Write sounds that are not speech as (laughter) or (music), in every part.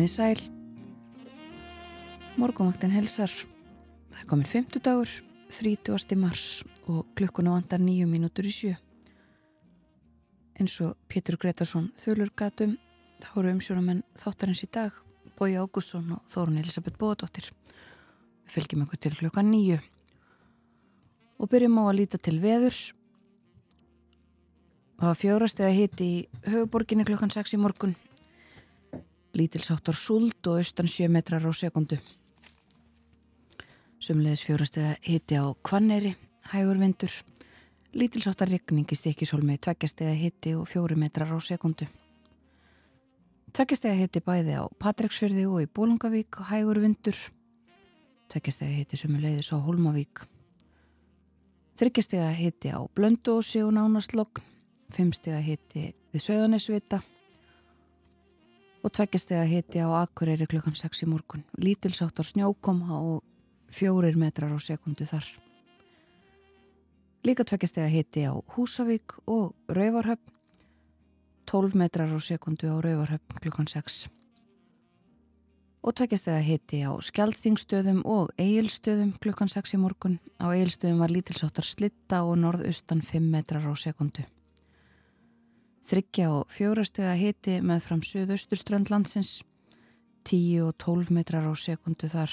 Komið í sæl. Morgumvaktin helsar. Það er komin 50 dagur, 30. mars og klukkuna vandar nýju mínútur í sjö. Eins og Pétur Gretarsson þölur gatum, þá eru umsjónamenn þáttarins í dag, Bói Ágússon og Þórun Elisabeth Bóðdóttir. Við fylgjum okkur til klukka nýju og byrjum á að líta til veðurs. Það var fjórastega hitti í höfuborginni klukkan 6 í morgun. Lítilsáttar súld og austan 7 metrar á sekundu. Sumleðis fjórastega hitti á Kvanneri, hægur vindur. Lítilsáttar regning í stikisólmi, tveggjastega hitti og 4 metrar á sekundu. Tveggjastega hitti bæði á Patreksfjörði og í Bólungavík, hægur vindur. Tveggjastega hitti sumleðis á Holmavík. Þryggjastega hitti á Blöndósi og Nánaslokk fimmstega hitti við Söðanesvita og tveggjastega hitti á Akureyri klukkan 6 í morgun. Lítilsáttar snjókoma og fjórir metrar á sekundu þar. Líka tveggjastega hitti á Húsavík og Rauvarhöfn, 12 metrar á sekundu á Rauvarhöfn klukkan 6. Og tveggjastega hitti á Skjaldþingstöðum og Egilstöðum klukkan 6 í morgun. Á Egilstöðum var lítilsáttar slitta og norðaustan 5 metrar á sekundu. Þryggja og fjórastega hiti með fram söðausturströndlandsins, 10 og 12 metrar á sekundu þar.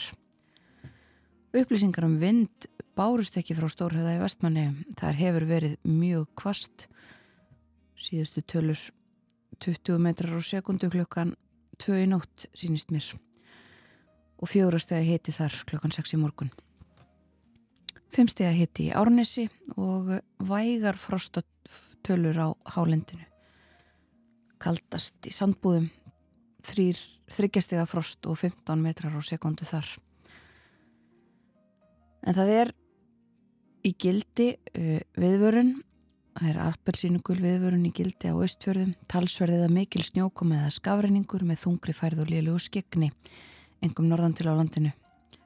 Upplýsingar um vind bárust ekki frá Stórhauða í vestmanni. Þar hefur verið mjög kvast, síðustu tölur 20 metrar á sekundu klukkan 2 í nótt sínist mér og fjórastega hiti þar klukkan 6 í morgun. Femstega hiti í Árnesi og vægar frostatölur á hálendinu kaldast í sandbúðum þrýr, þryggjastega frost og 15 metrar á sekundu þar. En það er í gildi uh, viðvörun það er appelsínugul viðvörun í gildi á austfjörðum. Talsverðið að mikil snjókom eða skafreiningur með þungri færð og liðlu og skegni engum norðan til á landinu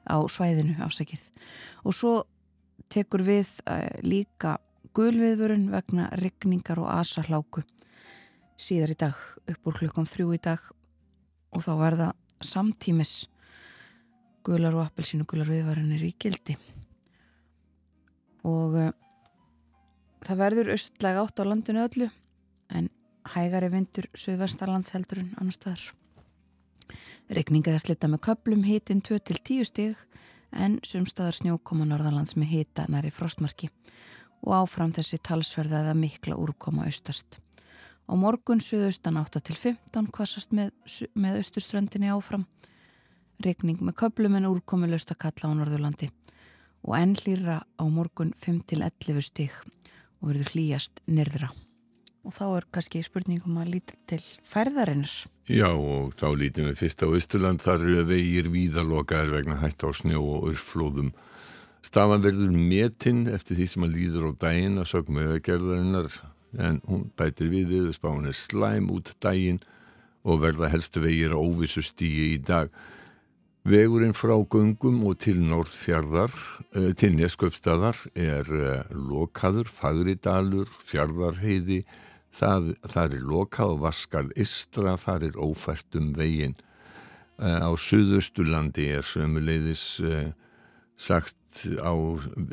á svæðinu afsakið. Og svo tekur við uh, líka gulviðvörun vegna regningar og asahláku síðar í dag upp úr klukkan þrjú í dag. Og þá verða samtímis. Gular og appelsínu gular viðvarinir í gildi. Og uh, það verður austlega átt á landinu öllu en hægari vindur söðvestarlands heldur en annar staðar. Regninga það slita með köplum hitin 2-10 stig en sumstaðar snjókoma norðalands með hita næri frostmarki. Og áfram þessi talsverða eða mikla úrkoma austast Á morgun suðaustan 8 til 15 kvassast með, með austurströndinni áfram. Regning með köplum en úrkomulöst að kalla á Norðurlandi og enn hlýra á morgun 5 til 11 stík og verður hlýjast nyrðra. Og þá er kannski spurningum að líti til færðarinnar. Já og þá lítum við fyrst á Östurland. Þar eru vegir víðalokaðir vegna hætt á snjó og örflóðum. Stafan verður metinn eftir því sem að líður á daginn að sögum auðagerðarinnar en hún bætir við viðspáin er slæm út daginn og verða helstu vegir á óvissu stíi í dag. Vegurinn frá gungum og til Norðfjörðar, uh, til Nesköpstadar er uh, lokaður, Fagridalur, Fjörðarheiði, það, það er lokað og Vaskal Istra, það er ófært um veginn. Uh, á Suðausturlandi er sömuleiðis sagt á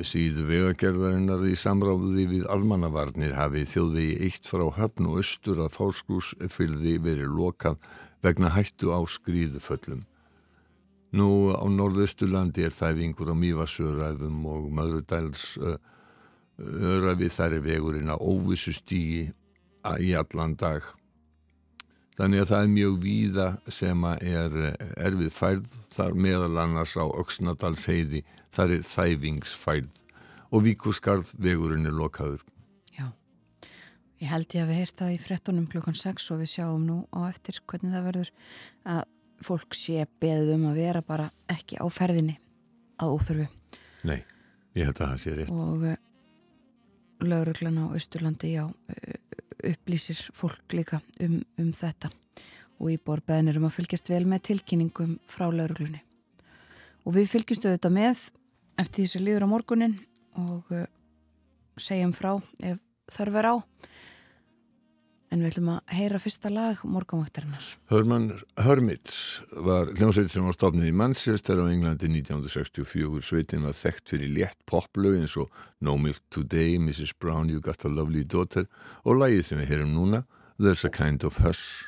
síðu vegagerðarinnar í samráði við almannavarnir hafi þjóðvegi eitt frá höfn og östur að fórskúsfylði verið lokað vegna hættu á skrýðuföllum. Nú á norðausturlandi er þæfingur á Mývasöræfum og Möðrudæls örafi þær er vegurinn að óvissu stígi í allan dag. Þannig að það er mjög víða sem er erfið færð þar meðal annars á Öksnadals heiði þar er þæfingsfærð og víkurskarð vegurinn er lokaður. Já, ég held ég að við heyrta það í frettunum klukkan 6 og við sjáum nú á eftir hvernig það verður að fólk sé beðum að vera bara ekki á ferðinni að óþörfu. Nei, ég held að það sé rétt. Og uh, lauruglan á Östurlandi, já, uh, upplýsir fólk líka um, um þetta og íbor beðnir um að fylgjast vel með tilkynningum frá lauruglunni. Og við fylgjumstu þetta með eftir því sem líður á morgunin og uh, segjum frá ef þarf er á. En við ætlum að heyra fyrsta lag morgunvaktarinnar. Hörmann Hörmits, var hljómsveit sem var stofnið í Manchester á Englandi 1964. Sveitin var þekkt fyrir létt poplög eins og No Milk Today, Mrs. Brown, You Got a Lovely Daughter og lægið sem við heyrum núna, There's a Kind of Hush.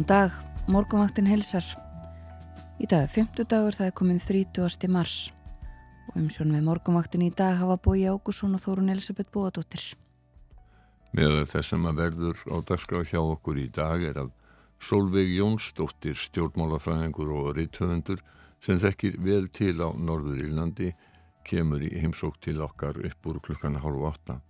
Góðan dag, morgumvaktin helsar. Í dag er 50 dagur, það er komin 30. mars og umsjón með morgumvaktin í dag hafa bói Ágússon og Þórun Elisabeth Bóadóttir. Með þessum að verður á dagskrá hjá okkur í dag er að Solveig Jónsdóttir, stjórnmálafræðingur og reythöfundur sem þekkir vel til á Norður Írlandi, kemur í heimsók til okkar upp úr klukkana hálf átta.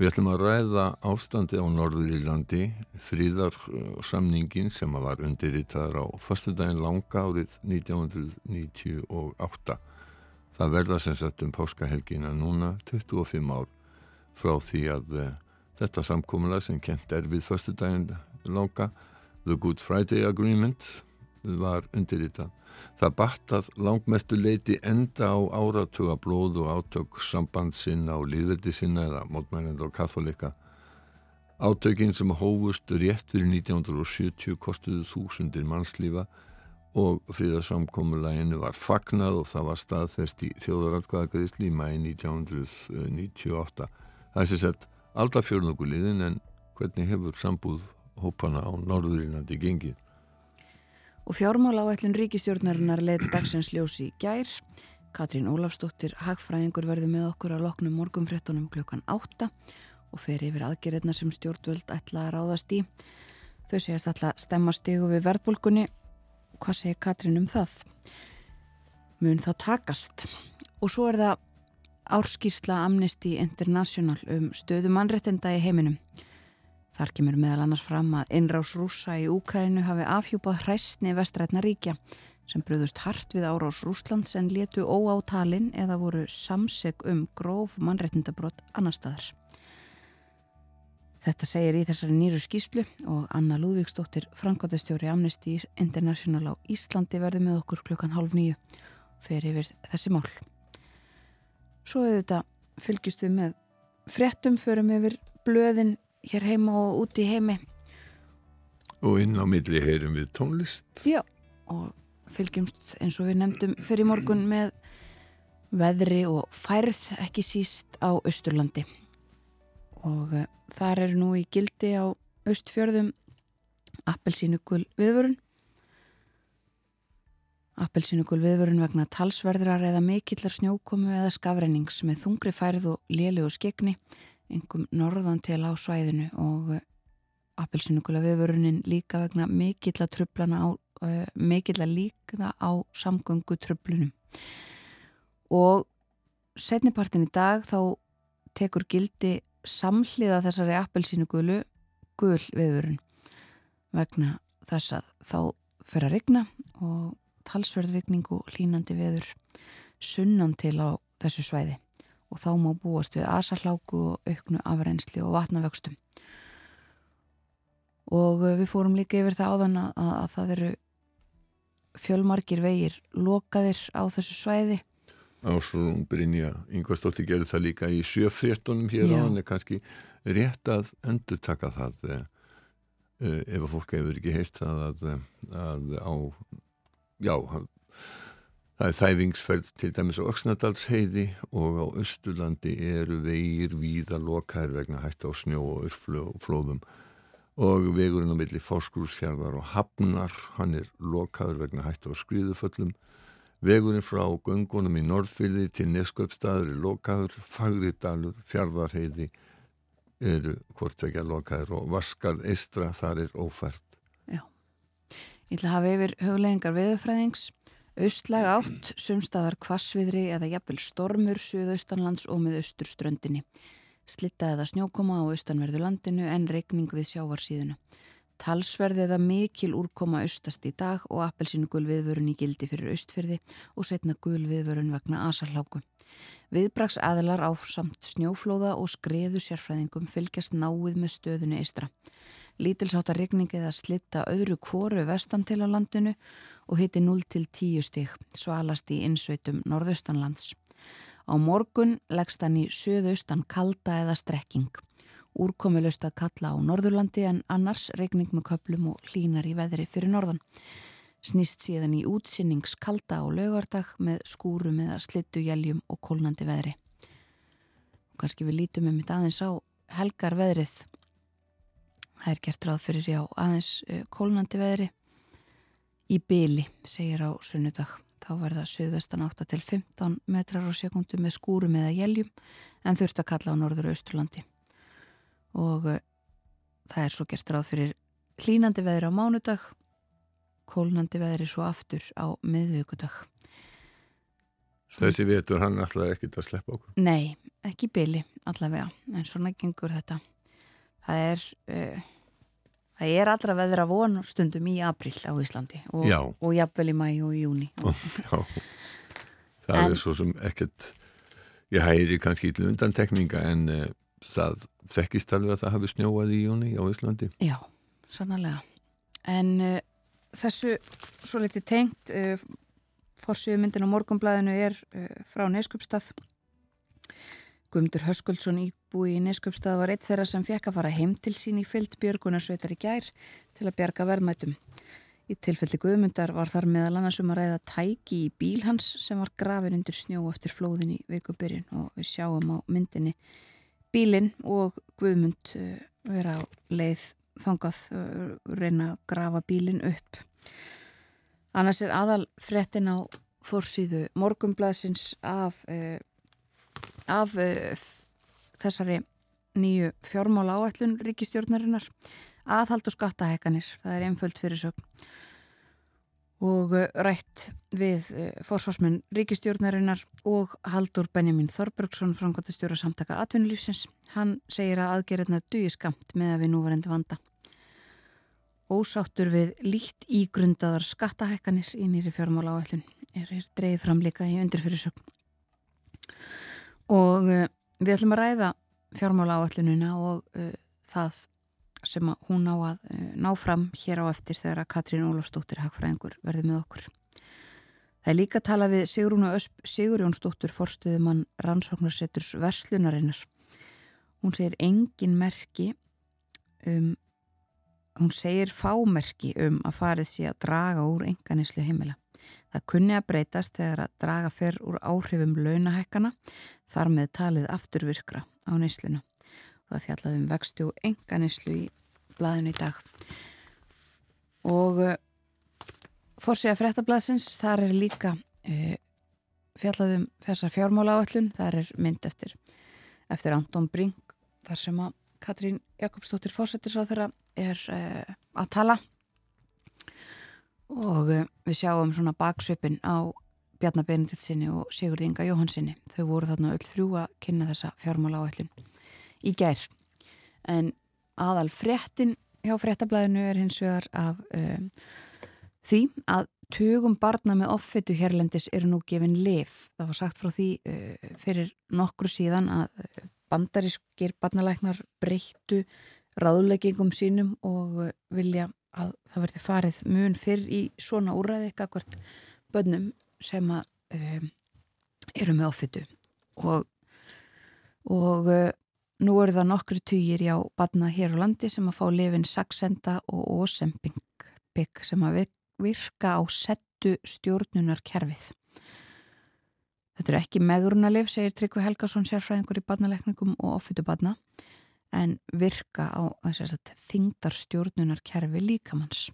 Við ætlum að ræða ástandi á Norður Írlandi, fríðarsamningin sem var undirritaður á förstudagin langa árið 1998. Það verða sem sagt um páskahelgina núna 25 ár frá því að uh, þetta samkómulega sem kent er við förstudagin langa, The Good Friday Agreement, var undirritað. Það battað langmestu leiti enda á áratuga blóð og átök samband sinna og líðveldi sinna eða mótmælend og katholika. Átökinn sem hófust rétt fyrir 1970 kostuðu þúsundir mannslífa og fríðarsamkomulæginu var fagnað og það var staðfest í þjóðaratkvæðagreðsli í mæi 1998. Það er sér sett alltaf fjörnökuliðin en hvernig hefur sambúð hópana á Norðurílandi gengið? Og fjármála áætlun ríkistjórnarinnar leið dagsins ljósi í gær. Katrín Ólafsdóttir, hagfræðingur, verði með okkur að loknum morgumfrettunum klukkan 8 og fer yfir aðgerðina sem stjórnvöld ætla að ráðast í. Þau segast ætla að stemma stegu við verðbólkunni. Hvað segir Katrín um það? Mun þá takast. Og svo er það árskísla Amnesty International um stöðu mannrettenda í heiminum. Þar kemur meðal annars fram að innrás rúsa í Úkærinu hafi afhjúpað hræstni vestrætna ríkja sem bröðust hart við árás Rúslands en letu óátalinn eða voru samseg um gróf mannrettindabrót annar staðar. Þetta segir í þessari nýru skýslu og Anna Lúðvíksdóttir, Frankværtastjóri Amnesty International á Íslandi verði með okkur klukkan hálf nýju fer yfir þessi mál. Svo er þetta fylgjust við með frettum, förum yfir blöðin hér heima og úti í heimi. Og inn á milli heyrum við tónlist. Já, og fylgjumst eins og við nefndum fyrir morgun með veðri og færð ekki síst á Östurlandi og uh, þar eru nú í gildi á Östfjörðum appelsínugul viðvörun appelsínugul viðvörun vegna talsverðrar eða mikillar snjókomu eða skafrennings með þungri færð og lélegu skegni engum norðan til á svæðinu og uh, appelsínugula viðvörunin líka vegna mikillar trublana á uh, mikill að líkna á samgöngu tröflunum og setnipartin í dag þá tekur gildi samhliða þessari appelsínu gulu gul viðvörun vegna þess að þá fyrir að regna og talsverðrigning og línandi viður sunnan til á þessu svæði og þá má búast við asarláku og auknu afrensli og vatnavöxtum. Og við fórum líka yfir það áðan að, að, að það eru fjölmarkir vegir lokaðir á þessu svæði. Ásrún Brynja Yngvarstóttir gerir það líka í sjöfréttunum hér á hann er kannski rétt að endur taka það eh, eh, ef að fólk hefur ekki heilt það að, að á já, það er þæfingsferð til dæmis á Öksnadalsheiði og á Östurlandi eru vegir víða lokaðir vegna hægt á snjó og örflóðum og vegurinn á milli fáskursfjörðar og hafnar, hann er lokaður vegna hættu á skriðuföllum vegurinn frá göngunum í Norðfyrði til Nesköpstaður er lokaður. Fagridalur, Fjardarheiði eru hvortvekja lokaður og Vaskar Eistra, þar er ófært. Já, ég ætla að hafa yfir huglegingar veðufræðings Austlæg átt, sumstaðar kvassviðri eða jafnvel stormur suðaustanlands og með austurströndinni slitta eða snjókoma á austanverðu landinu en regning við sjávarsíðuna. Talsverði eða mikil úrkoma austast í dag og appelsinu gulviðvörun í gildi fyrir austfyrði og setna gulviðvörun vegna asarláku. Viðbraks aðlar á samt snjóflóða og skreðu sérfræðingum fylgjast náið með stöðunu eistra. Lítilsáttar regning eða slitta öðru kvoru vestan til á landinu og hitti 0 til 10 stík, svalast í innsveitum norðaustanlands. Á morgun leggst hann í söðaustan kalda eða strekking. Úrkomulust að kalla á Norðurlandi en annars regning með köplum og hlínar í veðri fyrir norðan. Snýst síðan í útsinnings kalda á laugardag með skúrum eða slittu jæljum og kólnandi veðri. Kanski við lítum um þetta aðeins á helgar veðrið. Það er gert ráð fyrir já aðeins eh, kólnandi veðri í byli, segir á sunnudag. Þá verða söðvestan 8 til 15 metrar á sekundu með skúrum eða jæljum en þurft að kalla á norður austurlandi og uh, það er svo gert ráð fyrir hlínandi veðri á mánudag kólnandi veðri svo aftur á miðvíkudag Svo... Þessi vetur hann alltaf ekkit að sleppa okkur? Nei, ekki byli allavega, en svona gengur þetta. Það er uh, Það er allra veðra von stundum í april á Íslandi og, og jafnvel í mæ og í júni. (laughs) Já, það en, er svo sem ekkert, ég hægir kannski í undantekninga en uh, það þekkist alveg að það hafi snjóað í júni á Íslandi. Já, sannlega. En uh, þessu svo litið tengt, uh, fórsíðu myndin á morgunblæðinu er frá Neskjöpstað Guðmundur Höskuldsson íbúi í Neskjöpstað var eitt þeirra sem fekk að fara heim til sín í fyllt Björgunarsveitar í gær til að bjarga verðmætum. Í tilfelli Guðmundar var þar meðal annars um að ræða tæki í bíl hans sem var grafin undir snjó eftir flóðin í vikubyrjun og við sjáum á myndinni bílinn og Guðmund uh, vera á leið þangað uh, reyna að grafa bílinn upp. Annars er aðal frettin á fórsýðu morgumblaðsins af uh, af þessari nýju fjármála áætlun ríkistjórnarinnar aðhald og skattahekkanir, það er einföld fyrirsögn og uh, rætt við uh, fórsvarsmenn ríkistjórnarinnar og Haldur Benjamin Þorbergsson framkvæmtastjóra samtaka atvinnulífsins. Hann segir að aðgerðina duði skamt með að við nú varendi vanda. Ósáttur við líkt ígrundaðar skattahekkanir í nýri fjármála áætlun er, er dreið fram líka í undirfyrirsögn. Og uh, við ætlum að ræða fjármála áætlunina og uh, það sem hún á að uh, ná fram hér á eftir þegar að Katrín Ólafsdóttir Hagfræðingur verði með okkur. Það er líka að tala við Sigrúnu Ösp Sigurjónsdóttur forstuðumann rannsóknarsetturs Verslunarinnar. Hún segir engin merki um, hún segir fámerki um að farið sé að draga úr enganislu heimila. Það kunni að breytast þegar að draga fyrr úr áhrifum launahekkana þar með talið afturvirkra á neyslinu. Það fjallaði um vexti og enganislu í blaðinu í dag. Og uh, fórsíða frettablaðsins, þar er líka uh, fjallaði um þessa fjármála áallun, þar er mynd eftir, eftir Anton Brink, þar sem að Katrín Jakobsdóttir fórsettisráð þeirra er uh, að tala og uh, við sjáum svona baksveipin á Bjarnar Benediktsinni og Sigurði Inga Jóhansinni. Þau voru þarna öll þrjú að kynna þessa fjármála áallun í gær. En aðal fréttin hjá fréttablaðinu er hins vegar af um, því að tugum barna með offitu hérlendis eru nú gefin lif. Það var sagt frá því uh, fyrir nokkru síðan að uh, bandarískir barnalæknar breyttu ráðleggingum sínum og uh, vilja að það verði farið mun fyrr í svona úræði ekkert bönnum sem að um, eru með offitu og, og uh, nú eru það nokkru týjir já badna hér á landi sem að fá lifin Saxenda og Ósemping sem að virka á settu stjórnunar kerfið Þetta er ekki megrunalif, segir Tryggvi Helgason sérfræðingur í badnalekningum og offitu badna en virka á þingdar stjórnunar kerfi líkamanns.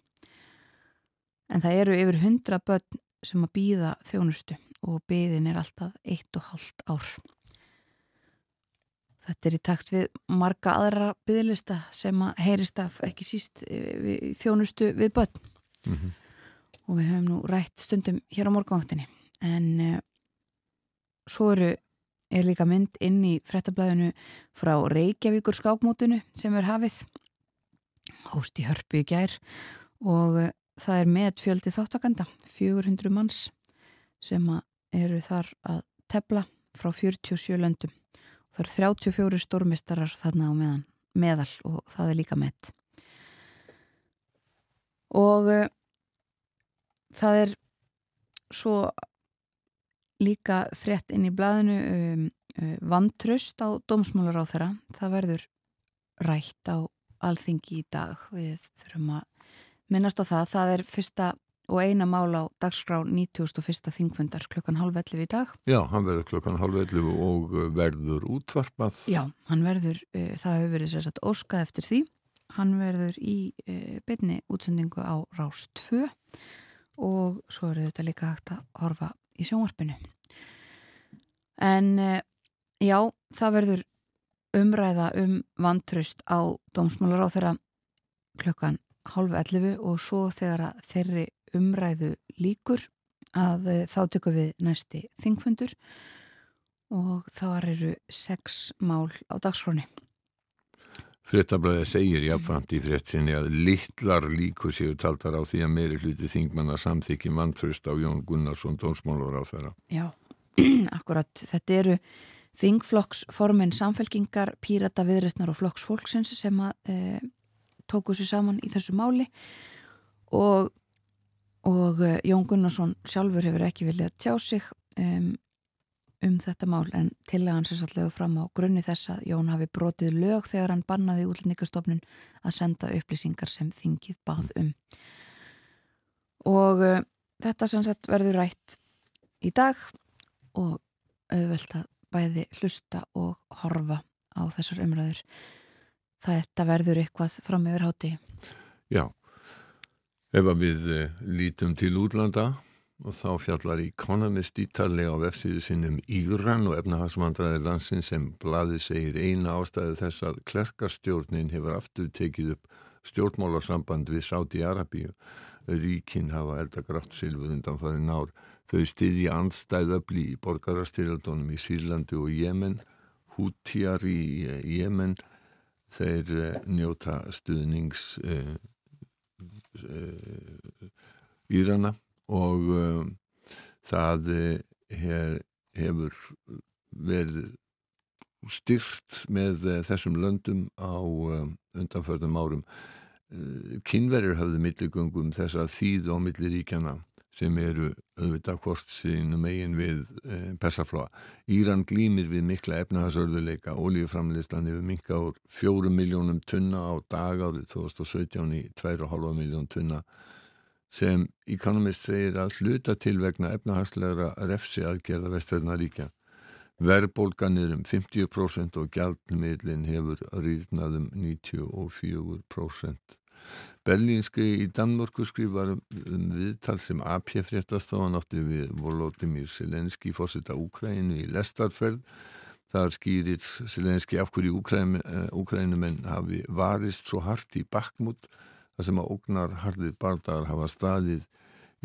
En það eru yfir hundra börn sem að býða þjónustu og byðin er alltaf eitt og hálft ár. Þetta er í takt við marga aðra byðlista sem að heyrist af ekki síst við, þjónustu við börn. Mm -hmm. Og við höfum nú rætt stundum hér á morgunvaktinni. En uh, svo eru, er líka mynd inn í frettablaðinu frá Reykjavíkur skákmótunu sem er hafið. Hóst í hörpu í gær og uh, það er með fjöldi þáttakanda, 400 manns sem eru þar að tepla frá 47 löndum. Það eru 34 stórmistarar þarna á meðan, meðal og það er líka með. Og uh, það er svo líka frétt inn í blaðinu um, um, vantröst á dómsmálar á þeirra. Það verður rætt á alþingi í dag. Við þurfum að minnast á það. Það er fyrsta og eina mál á dagskrá 91. þingfundar klukkan halv 11 í dag. Já, hann verður klukkan halv 11 og verður útvarpað. Já, hann verður, uh, það hefur verið sérstaklega óskað eftir því. Hann verður í uh, beinni útsendingu á Rás 2 og svo eru þetta líka hægt að horfa í sjónvarpinu. En uh, já, það verður umræða um vantraust á dómsmálar á þeirra klukkan halv 11 og svo þegar þeirri umræðu líkur að þá tökum við næsti þingfundur og þá eru sex mál á dagskráni. Frettablaðið segir jáfnframt í frettinni að litlar líkur séu taldar á því að meiri hluti þingmanna samþykki mannfröst á Jón Gunnarsson tónsmálur á þeirra. Já, (clears throat) akkurat. Þetta eru þingflokksformin samfelkingar, pírata viðresnar og flokksfólksins sem að e, tóku sér saman í þessu máli og og eh, Jón Gunnarsson sjálfur hefur ekki viljað tjá sig um, um þetta mál en til að hann sérstaklega fram á grunni þess að Jón hafi brotið lög þegar hann bannaði útlendingastofnun að senda upplýsingar sem þingið bað um. Og uh, þetta sem sagt verður rætt í dag og auðvelt að bæði hlusta og horfa á þessar umræður þetta verður eitthvað fram yfir háti Já Ef við lítum til útlanda og þá fjallar Economist ítarlega á vefsíðu sinnum Íran og efnahagsmandræði landsin sem blaði segir eina ástæðu þess að klerkastjórnin hefur aftur tekið upp stjórnmálarsamband við Sáti Arabíu. Ríkin hafa eldagrátt silfur undan farið nár. Þau stiði andstæðabli í borgarastyrjaldunum í Sýrlandi og Jemen, hútjar í Jemen, þeir eh, njóta stuðnings uh, uh, Írana og um, það hef, hefur verið styrt með þessum löndum á um, undanförðum árum. Kynverjur hafði milligöngum þess að þýð á milliríkjana sem eru auðvitað hvort sínum eigin við e, persaflóa. Íran glýmir við mikla efnahagsörðuleika, ólíuframleyslan yfir minka ár fjórum miljónum tunna á dag árið 2017 í 2,5 miljón tunna sem Economist segir að hluta til vegna efnahagslegra refsi aðgerða vestverðnaríkja. Verðbólganir um 50% og gjaldmiðlinn hefur rýrnað um 94%. Berlínski í Danmörku skrifar um, um viðtal sem AP fréttast á hann átti við Volodymyr Selenski fórsetta Úkrænu í lestarferð. Þar skýrir Selenski af hverju Úkrænumenn eh, hafi varist svo hart í bakmút þar sem að ógnar harðið bardagar hafa staðið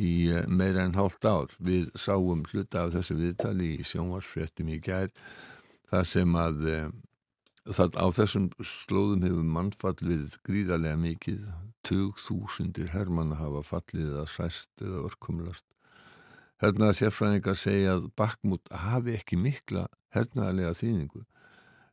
í eh, meira en hálft ár. Við sáum hluta af þessu viðtali í sjónvarsfréttum í gær þar sem að eh, Það, á þessum slóðum hefur mannfall verið gríðarlega mikið, tug þúsundir hermanna hafa fallið að sæst eða örkumlast. Hernaða sérfræðingar segja að Bakmút hafi ekki mikla hernaðarlega þýningu.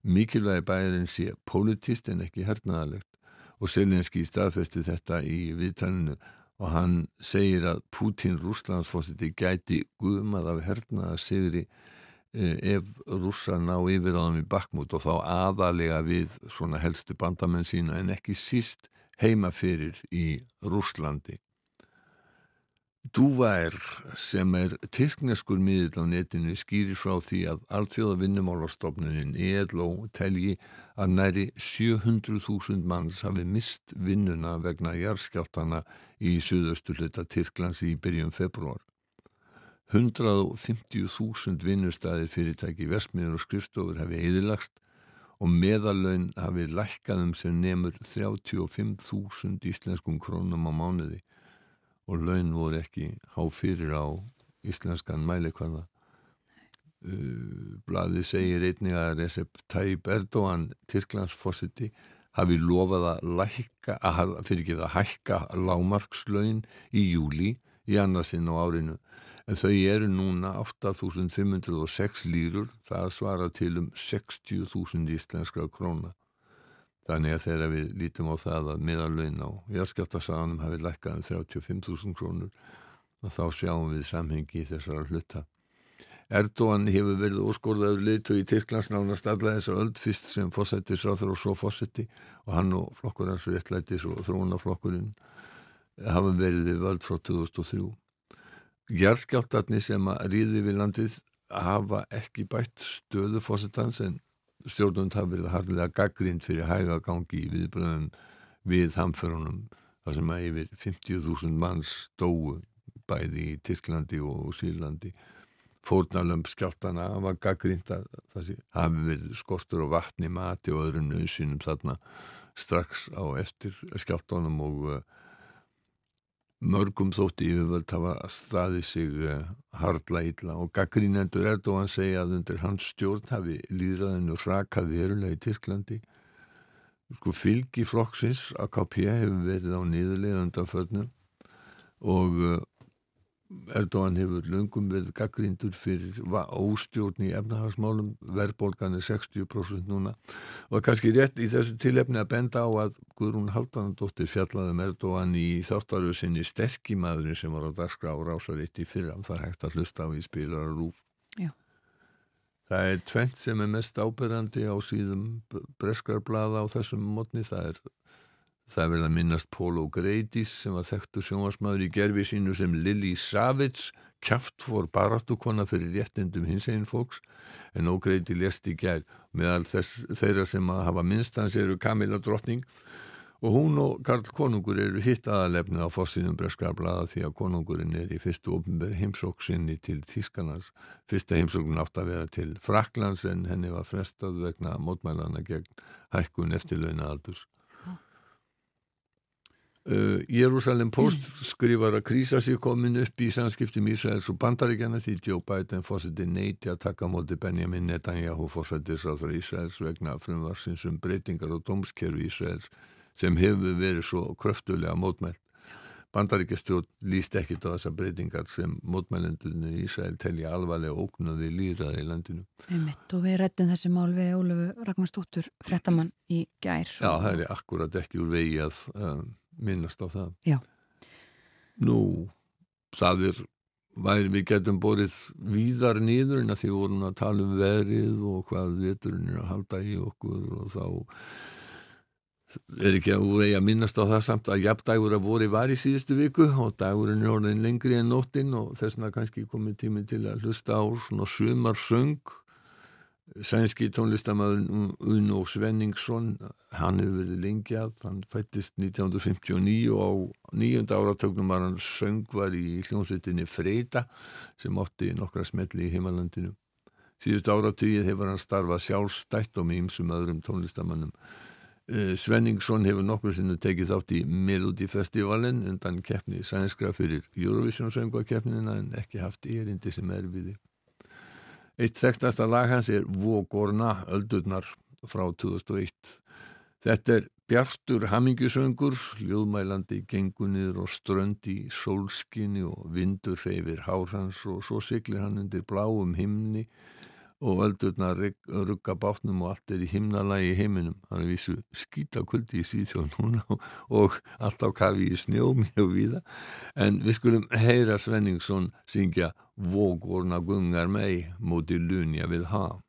Mikilvægi bæjarinn sé politist en ekki hernaðarlegt og Selinski staðfesti þetta í viðtælinu og hann segir að Putin Rúslandsfósiti gæti guðmað af hernaða sigri ef rússar ná yfir á þeim í bakmút og þá aðalega við svona helstu bandamenn sína en ekki síst heima fyrir í Rússlandi. Dúvær sem er tyrkneskur miðil á netinu skýrir frá því að alltfjóða vinnumálastofnunin ELO telji að næri 700.000 manns hafi mist vinnuna vegna járskjáttana í suðastu hluta Tyrklands í byrjum februar. 150.000 vinnustæðir fyrirtæki, versmiður og skrifstofur hefði eðilagst og meðalögn hafi lækkaðum sem nefnur 35.000 íslenskum krónum á mánuði og laun voru ekki háfyrir á íslenskan mælikvarða. Uh, Blaði segir einnig að Recep Tayyip Erdogan, Tyrklandsforsiti, hafi lofað að lækka, að fyrir að hækka lámarkslaun í júli í annarsinn á árinu en þau eru núna 8.506 lýrur, það svara til um 60.000 íslenskra króna. Þannig að þegar við lítum á það að miðarlaun á járskjáttarsaganum hafi lækkað um 35.000 krónur og þá sjáum við samhengi í þessara hluta. Erdogan hefur verið óskorðaður litu í Tyrklands nánast alla þessar öll fyrst sem fórsættis ráður og svo fórsætti og hann og flokkur hans réttlættis og þróunaflokkurinn hafa verið við völd frá 2003. Jærskjáltarni sem að ríði við landið hafa ekki bætt stöðu fósittans en stjórnund hafa verið hardilega gaggrind fyrir hægagangi í viðbröðum við hamförunum þar sem að yfir 50.000 manns stóu bæði í Tyrklandi og Sýrlandi. Fórnalömp skjáltana hafa gaggrind að það hafi verið skortur og vatni, mati og öðrum nöðsynum þarna strax á eftir skjáltunum og Mörgum þótti yfirvöld hafa staðið sig eh, hardla illa og gaggrínendur Erdóan segja að undir hans stjórn hafi líðræðinu rakað verulega í Tyrklandi. Sko fylgi flokksins AKP hefur verið á niðurlega undan förnum og eh, Erdogan hefur löngum verið gaggrindur fyrir óstjórn í efnahagsmálum, verðbólgan er 60% núna og kannski rétt í þessu tilefni að benda á að Guðrún Haldanandóttir fjallaðum Erdogan í þáttaröðu sinni sterkimaðurinn sem var á dagskrá rásaritt í fyrra, það er hægt að hlusta á í spilar og rúf. Já. Það er tvent sem er mest ábyrgandi á síðum breskarblada á þessum mótni, það er Það er að minnast Pólo Greidís sem var þekktur sjónvarsmaður í gerfi sínu sem Lili Savits, kæft fór baratúkona fyrir réttindum hins einn fólks en ógreiti lest í gerð meðal þess, þeirra sem að hafa minnstans eru Kamila Drottning Og hún og Karl Konungur eru hitt aðalefnið á fórsýðum Breskarblaða því að Konungurinn er í fyrstu ofnbæri heimsóksinni til Þískanars. Fyrsta heimsókn átt að vera til Fraklands en henni var frestað vegna mótmælana gegn hækkun eftirlauna aldurs. Uh, Jérúsalem Post mm. skrifar að krísa sér komin upp í samskiptum Ísraels og bandaríkjana því Joe Biden fórseti neyti að taka móti Benjamin Netanyahu fórsetis á það Ísraels vegna frumvarsins um breytingar og dómskerfi Ísraels sem hefur verið svo kröftulega mótmælt. Bandaríkjastjórn líst ekkit á þessar breytingar sem mótmælendunni í Ísrael telja alvarlega óknuði líraði í landinu. Einmitt, og við rettum þessi mál við Ólufu Ragnarstóttur frettamann í gær. Já, það er akkurat ekki úr vegi að um, minnast á það Já. Nú, það er væri við getum borið víðar nýður en að því vorum að tala um verið og hvað veturinn er að halda í okkur og þá er ekki að vegi að minnast á það samt að jafndægur að voru var í síðustu viku og dagurinn er orðin lengri en nóttinn og þess vegna kannski komið tími til að hlusta á svona sumarsöng Sænski tónlistamæðun Uno Svenningsson, hann hefur verið lengi að, hann fættist 1959 og á nýjönda áratögnum var hann söngvar í hljómsveitinni Freyta sem ótti nokkra smelli í heimalandinu. Síðust áratugið hefur hann starfað sjálfstætt og með ýmsum öðrum tónlistamannum. Eh, Svenningsson hefur nokkur sinnu tekið þátt í Melodifestivalin undan keppni sænskra fyrir Eurovision söngvakeppnina en ekki haft erindi sem er við þið. Eitt þekktasta lag hans er Vogorna, öldurnar frá 2001. Þetta er bjartur hamingjusöngur, ljóðmælandi gengunir og strönd í sólskinni og vindur reyfir hár hans og svo syklir hann undir bláum himni og öldurna rugga bátnum og allt er í himnalagi heiminum hann er vísu skýta kuldi í síðjóð núna og allt á kafi í snjó mjög víða en við skulum heyra Svenningsson syngja Vågorna gungar mig mot det lun jag vill ha.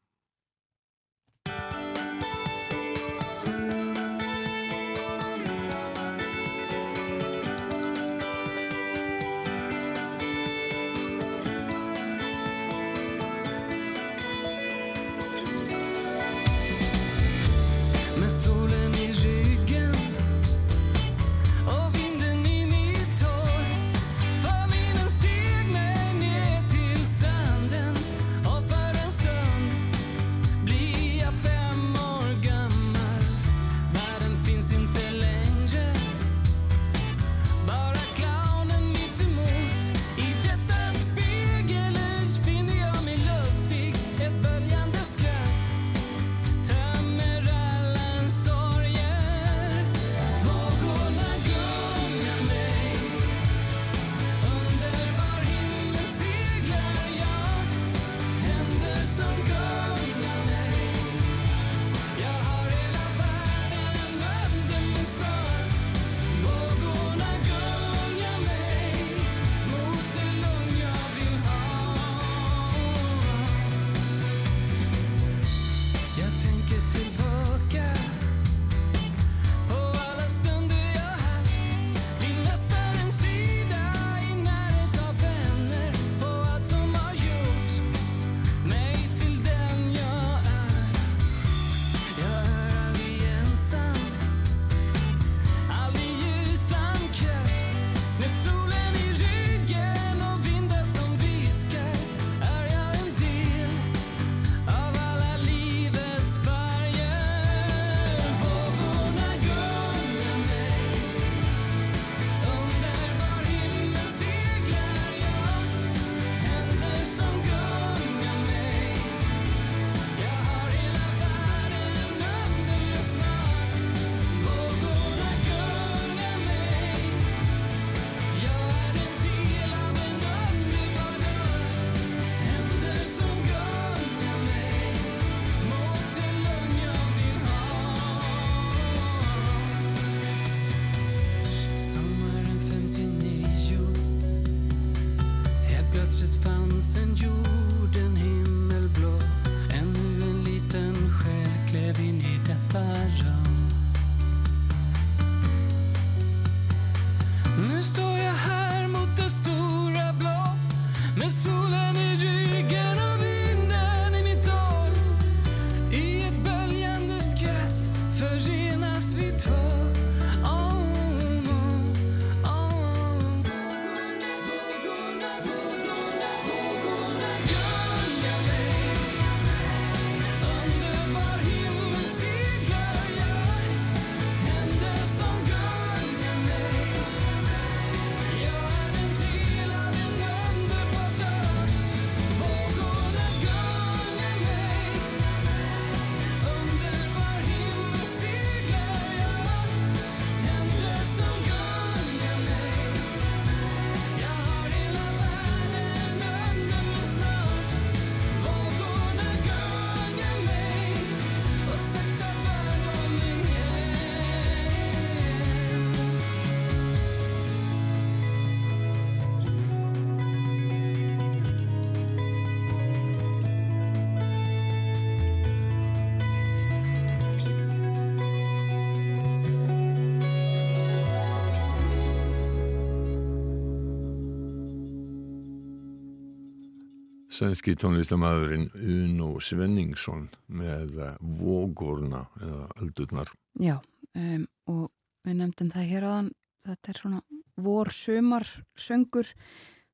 Sænski tónlistamæðurinn Uno Svenningsson með Vógórna eða Öldurnar. Já, um, og við nefndum það hér aðan, þetta er svona vor-sömar söngur.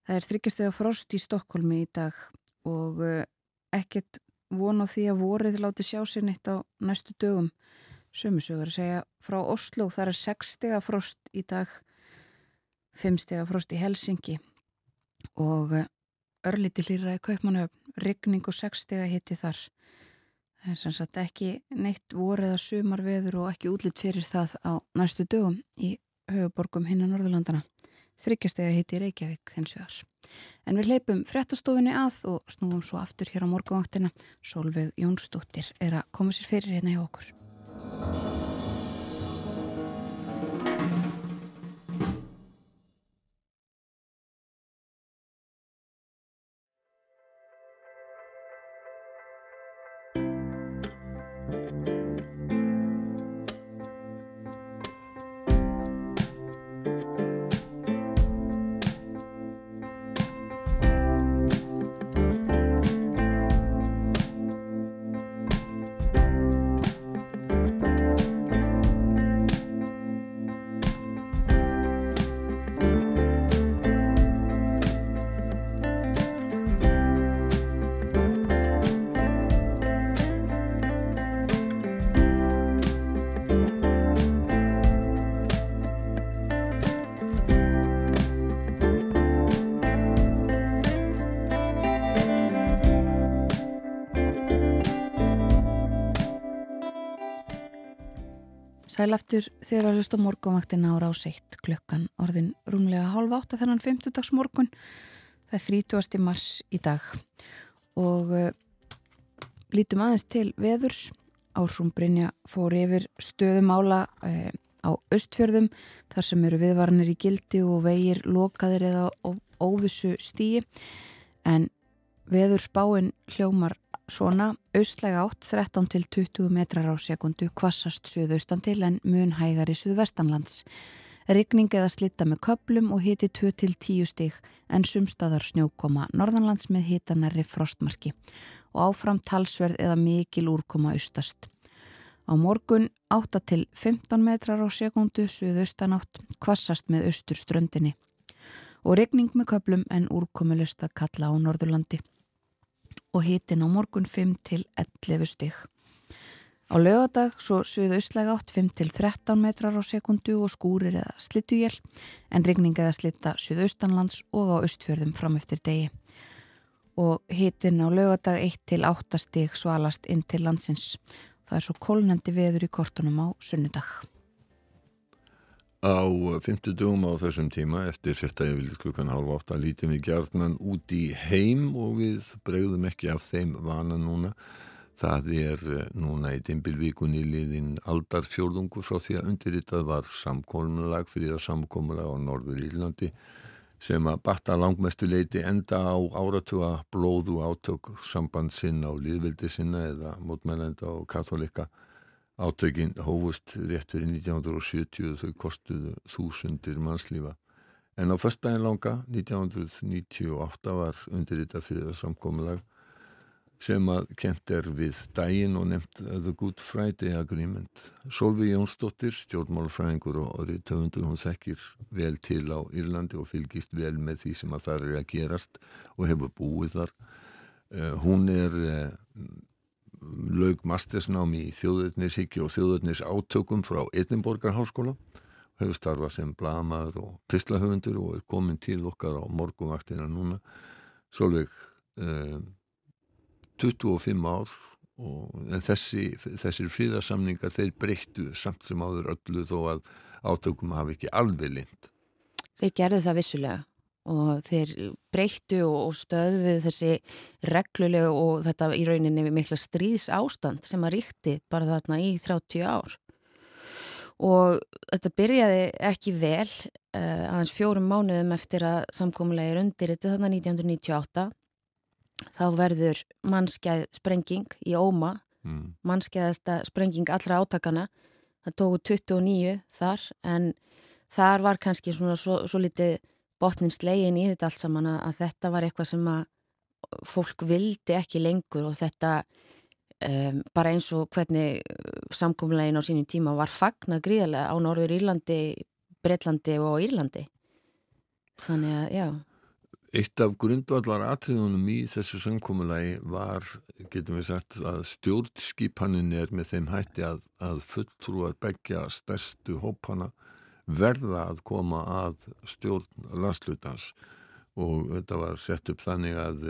Það er þryggjastega frost í Stokkólmi í dag og uh, ekkert von á því að vorið láti sjá sér neitt á næstu dögum. Sömusögur að segja frá Oslo, það er 6 stega frost í dag, 5 stega frost í Helsingi og uh, örlíti hlýraði kaupmanöfn, rigning og sexstega hitti þar. Það er sem sagt ekki neitt vorið að sumar veður og ekki útlitt fyrir það á næstu dögum í höfuborgum hinn á Norðurlandana. Þryggjastega hitti Reykjavík hins vegar. En við leipum frettastofinni að og snúum svo aftur hér á morgavaktina. Solveig Jónsdóttir er að koma sér fyrir hérna hjá okkur. Sælaftur þegar að hlusta morgunvaktin ára á seitt klukkan orðin rúmlega hálfa átta þennan 50 morgun. Það er 30. mars í dag og uh, lítum aðeins til veðurs. Ársum Brynja fór yfir stöðumála uh, á östfjörðum þar sem eru viðvarnir í gildi og vegir lokaðir eða óvissu stíi en veður spáinn hljómar svona austlæga átt 13 til 20 metrar á sekundu kvassast suðaustan til en mun hægar í suðvestanlands. Rigning eða slitta með köplum og hiti 2 til 10 stig en sumstaðar snjókoma norðanlands með hitanarri frostmarki og áfram talsverð eða mikil úrkoma austast. Á morgun 8 til 15 metrar á sekundu suðaustanátt kvassast með austur ströndinni og rigning með köplum en úrkomulust að kalla á Norðurlandi og hitin á morgun 5 til 11 stygg. Á lögadag svo suðu austlæg átt 5 til 13 metrar á sekundu og skúrir eða slittugjel en regning eða slitta suðu austanlands og á austfjörðum fram eftir degi. Og hitin á lögadag 1 til 8 stygg svalast inn til landsins. Það er svo kólnandi veður í kortunum á sunnudag. Á 50 dögum á þessum tíma eftir fyrsta yfirlið klukkan halv átta lítum við gjarnan út í heim og við bregðum ekki af þeim vana núna. Það er eh, núna í Dimbilvíkunni liðin aldarfjörðungur frá því að undirritað var samkómulag fyrir það samkómulag á Norður Írlandi sem að batta langmestu leiti enda á áratuga blóðu átök samband sinna og liðvildi sinna eða mótmælenda og katholika Átökin hófust rétt fyrir 1970 þau kostuðu þúsundir mannslífa. En á förstæðin langa 1998 var undirritað fyrir það samkomiðlag sem að kent er við dægin og nefnt The Good Friday Agreement. Solvi Jónsdóttir, stjórnmálfræðingur og orðið töfundur, hún þekkir vel til á Írlandi og fylgist vel með því sem að það er að gerast og hefur búið þar. Uh, hún er uh, laug mastersnámi í þjóðurnisíki og þjóðurnis átökum frá Edinborgarháskóla hefur starfað sem blamaður og pislahöfundur og er komin til okkar á morgumvaktina núna. Svolveg eh, 25 ár og, en þessi, þessir fríðarsamningar þeir breyttu samt sem áður öllu þó að átökum hafi ekki alveg lind Þeir gerðu það vissulega og þeir breyttu og stöðuðu þessi reglulegu og þetta í rauninni mikla stríðs ástand sem að ríkti bara þarna í 30 ár. Og þetta byrjaði ekki vel uh, aðeins fjórum mánuðum eftir að samkómulegir undir þetta þarna 1998 þá verður mannskæð sprenging í Óma mm. mannskæðasta sprenging allra átakana það tóku 29 þar en þar var kannski svona svo, svo litið botnin slegin í þetta allt saman að þetta var eitthvað sem að fólk vildi ekki lengur og þetta um, bara eins og hvernig samkomlegin á sínum tíma var fagna gríðarlega á Norður Írlandi, Breitlandi og Írlandi. Þannig að, já. Eitt af grundvallar atriðunum í þessu samkomulagi var, getum við sagt, að stjórnskipanin er með þeim hætti að, að fulltrú að begja stærstu hópana verða að koma að stjórn landslutans og þetta var sett upp þannig að,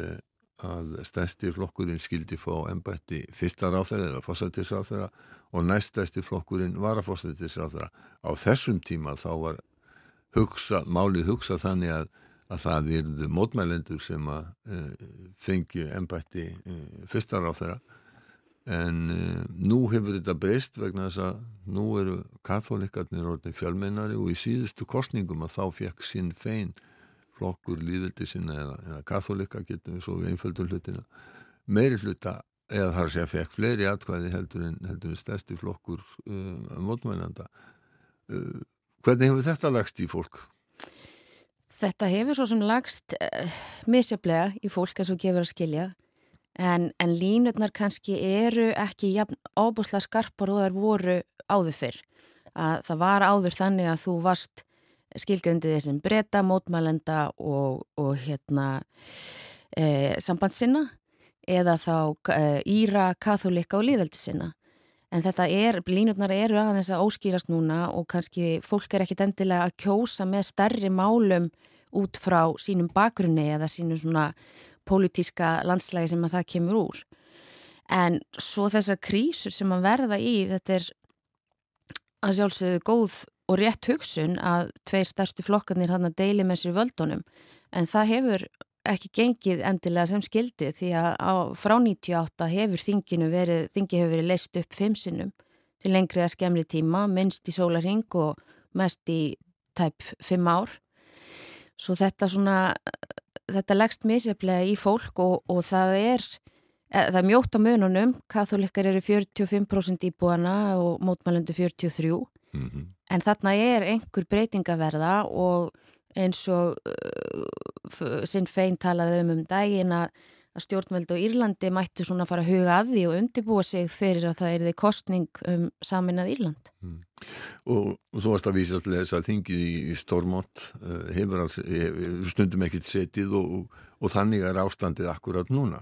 að stærsti flokkurinn skildi fá ennbætti fyrsta ráþæra eða fósættisráþæra og næststærsti flokkurinn var að fósættisráþæra. Á þessum tíma þá var hugsa, málið hugsa þannig að að það erðu mótmælendur sem að uh, fengju ennbætti uh, fyrstar á þeirra en uh, nú hefur þetta breyst vegna þess að nú eru katholikarnir orðin fjölmennari og í síðustu kostningum að þá fekk sinn fein flokkur líðveldi sinna eða, eða katholika getum við svo við einföldur hlutina meiri hluta eða þar að fekk fleiri atkvæði heldur en, heldur en stærsti flokkur mótmælenda hvernig hefur þetta lagst í fólk? Þetta hefur svo sem lagst uh, misjaflega í fólk eins og gefur að skilja en, en línutnar kannski eru ekki ábúslega skarpar og þar voru áður fyrr. Að það var áður þannig að þú varst skilgrendið þessum breyta, mótmælenda og, og hérna e, sambandssinna eða þá e, íra, katholika og líðveldissinna. En þetta er, línutnar eru aðeins að óskýrast núna og kannski fólk er ekkit endilega að kjósa með stærri málum út frá sínum bakgrunni eða sínum svona pólitíska landslægi sem að það kemur úr. En svo þessar krísur sem að verða í, þetta er að sjálfsögðu góð og rétt hugsun að tveir stærstu flokkarnir hann að deili með sér völdunum en það hefur ekki gengið endilega sem skildi því að á, frá 98 hefur þinginu verið, þingi hefur verið leist upp fimm sinnum til lengri að skemmri tíma, minnst í sólarhing og mest í tæp fimm ár svo þetta svona þetta leggst misjaflega í fólk og, og það er e, það er mjótt á mununum, katholikar eru 45% íbúana og mótmælendu 43 mm -hmm. en þarna er einhver breytingaverða og eins og uh, sinn fein talaði um um daginn að að stjórnveld og Írlandi mættu svona fara að huga að því og undibúa sig fyrir að það er því kostning um saminað Írland. Mm. Og, og þú varst að vísa til þess að þingið í, í Stormont uh, hefur alls, hef, stundum ekkert setið og, og, og þannig er ástandið akkurat núna.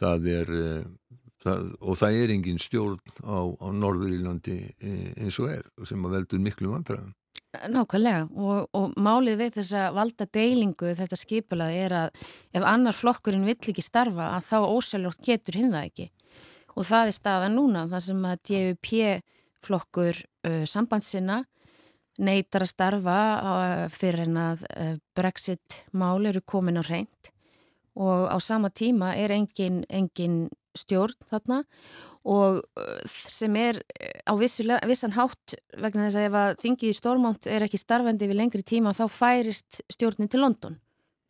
Það er, uh, það, og það er engin stjórn á, á Norður Írlandi eh, eins og er sem að veldur miklu vandræðum. Nákvæmlega og, og málið við þessa valda deilingu þetta skipula er að ef annar flokkurinn vill ekki starfa að þá ósæljótt getur hinn það ekki. Og það er staðan núna þar sem að DUP flokkur uh, sambandsina neytar að starfa uh, fyrir en að uh, Brexit mál eru komin á reynd og á sama tíma er engin, engin stjórn þarna og uh, sem er uh, á vissan hátt vegna þess að ef að þingið í Stormont er ekki starfandi við lengri tíma þá færist stjórnin til London.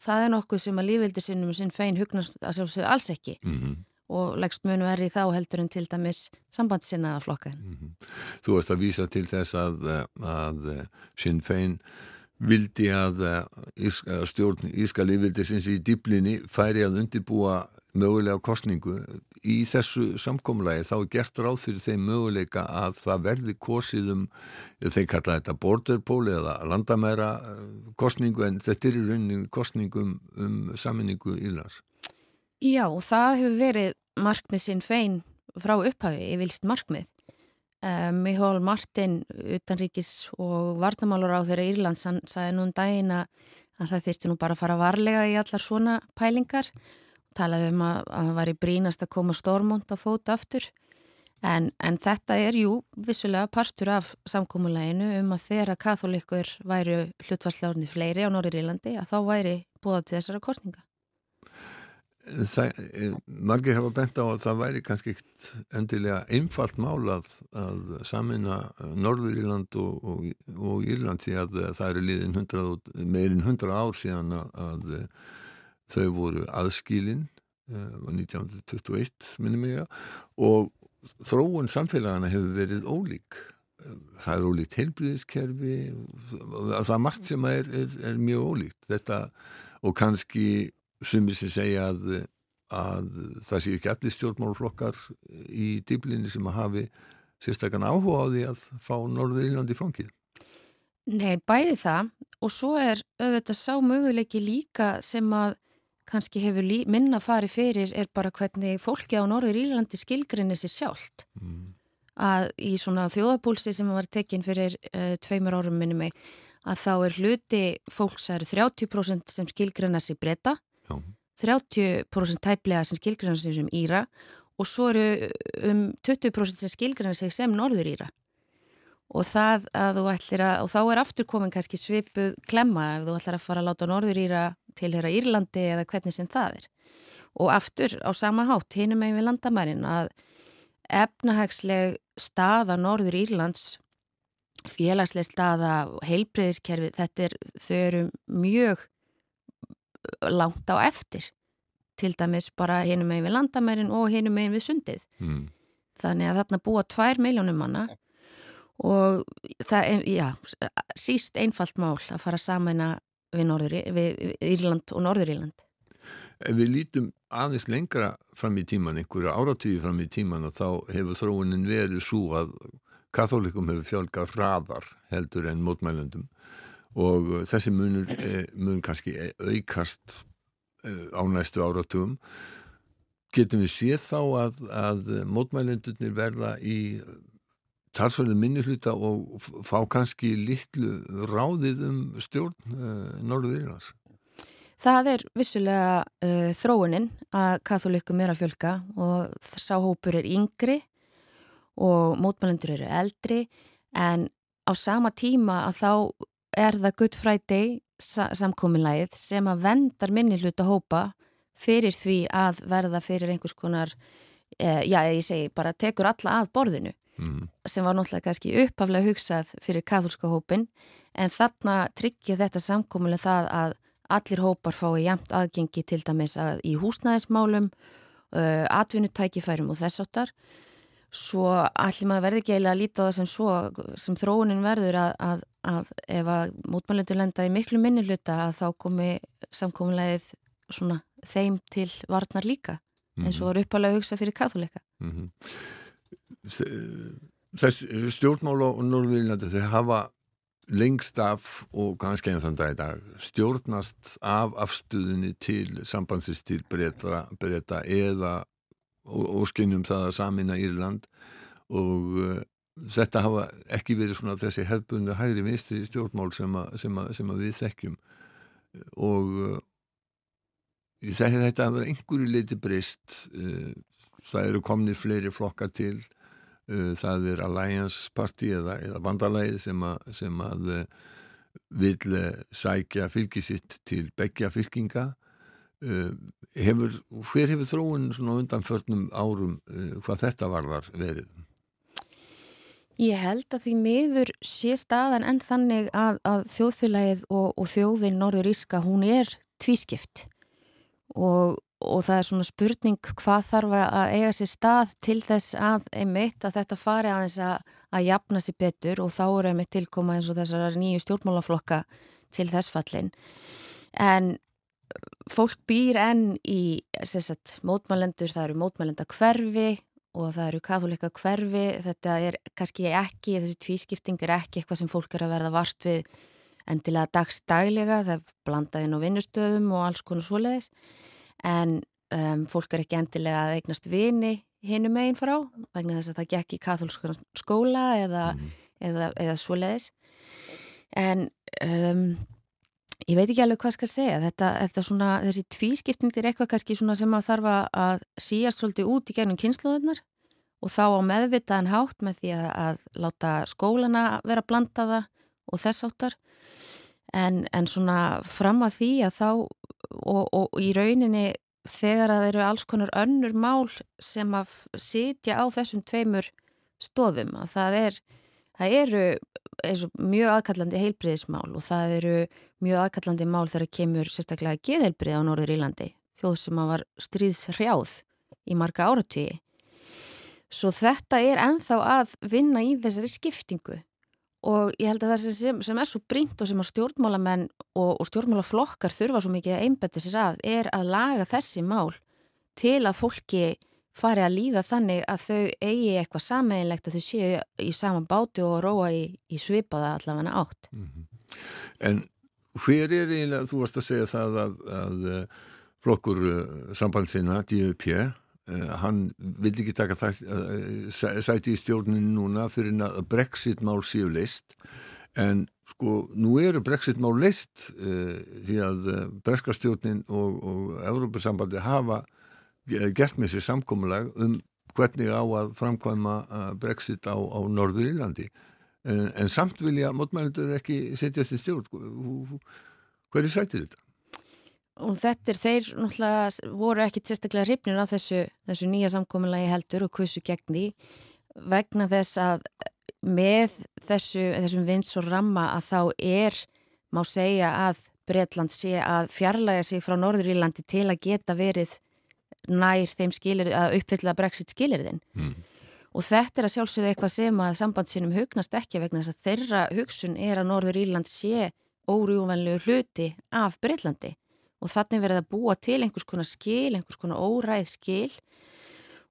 Það er nokkuð sem að lífildisinnum sinn fein hugnast að sjálfsögðu alls ekki mm -hmm. og leggst munu er í þá heldur en til dæmis sambandsinnaða flokka. Mm -hmm. Þú veist að vísa til þess að, að, að sinn fein vildi að, að stjórn Íska lífildisins í dýblinni færi að undibúa mögulega kostningu í þessu samkomlagi þá er gert ráð fyrir þeim möguleika að það verði kosið um, þeir kalla þetta borderpól eða landamæra eh, kostningu en þetta er í rauninni kostningum um saminningu Írlands. Já það hefur verið markmið sinn fein frá upphafi, ég vilst markmið. Um, Mihól Martin, utanríkis og varnamálur á þeirra Írlands, hann sagði nú um daginn að það þurfti nú bara að fara varlega í allar svona pælingar og talaði um að, að það var í brínast að koma stormont á fót aftur en, en þetta er jú vissulega partur af samkómuleginu um að þeirra katholikur væri hlutfallslega fleiri á Norður-Írlandi að þá væri búið til þessara kostninga. Eh, margir hafa bent á að það væri kannski endilega einfalt mál að, samina Norður-Írland og, og, og Írland því að það eru liðin 100, meirinn 100 ár síðan að, að þau voru aðskílin uh, 1921 minnum ég og þróun samfélagana hefur verið ólík það er ólíkt heilblíðiskerfi það er margt sem er, er, er mjög ólíkt þetta og kannski sumir sem segja að, að það sé ekki allir stjórnmálflokkar í dýblinni sem að hafi sérstaklega áhuga á því að fá Norður Írlandi fangið. Nei, bæði það og svo er auðvitað sá möguleiki líka sem að kannski hefur minna farið fyrir er bara hvernig fólki á Norður Írlandi skilgrinni sér sjálft. Mm. Að í svona þjóðabúlsi sem var tekinn fyrir uh, tveimur árum minni mig að þá er hluti fólks að eru 30% sem skilgrinna sér breyta, 30% tæplega sem skilgrinna sér sem Íra og svo eru um 20% sem skilgrinna sér sem Norður Íra og það að þú ætlir að, og þá er aftur komin kannski svipuð klemma ef þú ætlar að fara að láta Norður Íra tilhera Írlandi eða hvernig sem það er. Og aftur á sama hátt, hinum megin við landamærin að efnahagsleg staða Norður Írlands, félagsleg staða, heilbreyðiskerfi, þetta er, þau eru mjög langt á eftir. Til dæmis bara hinum megin við landamærin og hinum megin við sundið. Mm. Þannig að þarna búa tvær miljónum manna og það er, já, síst einfalt mál að fara saman við, Norður, við Írland og Norður Írland. Ef við lítum aðeins lengra fram í tíman, einhverju áratíði fram í tíman þá hefur þróunin verið svo að kathólikum hefur fjölgað hraðar heldur en mótmælendum og þessi munur eh, mun kannski aukast eh, á næstu áratugum. Getum við séð þá að, að mótmælendurnir verða í talsverðu minni hluta og fá kannski litlu ráðið um stjórn uh, Norður Írlands? Það er vissulega uh, þróunin að katholikum er að fjölka og sáhópur er yngri og mótmælendur eru eldri en á sama tíma að þá er það Good Friday samkominlægið sem að vendar minni hluta hópa fyrir því að verða fyrir einhvers konar, eh, já ég segi bara tekur alla að borðinu mm. sem var náttúrulega kannski uppaflega hugsað fyrir kathólska hópin en þarna tryggja þetta samkomulega það að allir hópar fái jæmt aðgengi til dæmis að í húsnæðismálum, uh, atvinnutækifærum og þess áttar svo allir maður verði ekki eiginlega að líta á það sem svo, sem þróunin verður að, að, að ef að mótmælundur lenda í miklu minni hluta að þá komi samkomulegið svona þeim til varnar líka eins og mhm. er uppalega hugsað fyrir katholeika. Mm -hmm þess stjórnmála og Norðvílandi þau hafa lengst af og kannski enn þann dag í dag stjórnast af afstuðinni til sambandsist til breyta, breyta eða óskinnum það að samina Írland. Og uh, þetta hafa ekki verið svona þessi hefbundu hægri vinstri stjórnmál sem, a, sem, a, sem við þekkjum. Og uh, þetta hafa einhverju leiti breyst uh, það eru komnið fleiri flokkar til. Uh, það er Alliance Party eða, eða vandalæði sem sem að uh, vil uh, sækja fylgisitt til begja fylkinga. Hefur, hver hefur þróun svona undanförnum árum hvað þetta varðar verið? Ég held að því miður sé staðan enn þannig að, að þjóðfélagið og, og þjóðin Norður Íska hún er tvískipt. Og og það er svona spurning hvað þarf að eiga sér stað til þess að einmitt að þetta fari aðeins að, að jafna sér betur og þá er einmitt tilkoma eins og þessar nýju stjórnmálaflokka til þess fallin. En fólk býr enn í sagt, mótmælendur, það eru mótmælenda hverfi og það eru katholika hverfi, þetta er kannski ekki, þessi tvískipting er ekki eitthvað sem fólk er að verða vart við endilega dagstaglega, það er blandaðinn á vinnustöðum og alls konar svoleiðis en um, fólk er ekki endilega að eignast vini hinnum meginn frá vegna þess að það gekk í katholska skóla eða, mm. eða, eða svoleiðis. En um, ég veit ekki alveg hvað skal segja. Þetta, þetta svona, þessi tvískipting er eitthvað kannski sem að þarf að síast svolítið út í gennum kynsluðunar og þá á meðvitaðan hátt með því að, að láta skólana vera blandaða og þess áttar en, en svona fram að því að þá og, og í rauninni þegar að þeir eru alls konar önnur mál sem að sitja á þessum tveimur stóðum að það er það eru mjög aðkallandi heilbriðismál og það eru mjög aðkallandi mál þegar kemur sérstaklega geðheilbrið á Norður Írlandi þjóð sem að var stríðshrjáð í marga áratvíi svo þetta er enþá að vinna í þessari skiptingu og ég held að það sem, sem er svo brínt og sem að stjórnmálamenn og, og stjórnmálaflokkar þurfa svo mikið að einbetta sér að er að laga þessi mál til að fólki fari að líða þannig að þau eigi eitthvað sammeðinlegt að þau séu í saman báti og róa í, í svipaða allavega átt. Mm -hmm. En hver er eiginlega, þú varst að segja það að, að eh, flokkur eh, sambandsina, DUP, Uh, hann vil ekki taka uh, sæti í stjórninu núna fyrir að brexit mál séu leist en sko nú eru brexit mál leist uh, því að breska stjórnin og, og Európa-sambandi hafa gert með sér samkómulag um hvernig á að framkvæma brexit á, á Norður Írlandi. En samt vilja mótmælendur ekki setjast í stjórn. Hverju sætir þetta? Og þetta er þeir náttúrulega voru ekkit sérstaklega hrifnir á þessu, þessu nýja samkominlagi heldur og hversu gegn því vegna þess að með þessu, þessum vins og ramma að þá er, má segja að Breitland sé að fjarlæga sig frá Norðurílandi til að geta verið nær þeim skilir að uppfylla brexit skilirðin mm. og þetta er að sjálfsögðu eitthvað sem að sambandsinum hugnast ekki vegna þess að þeirra hugsun er að Norðuríland sé órjúvanlegu hluti af Breitlandi og þannig verið að búa til einhvers konar skil, einhvers konar óræð skil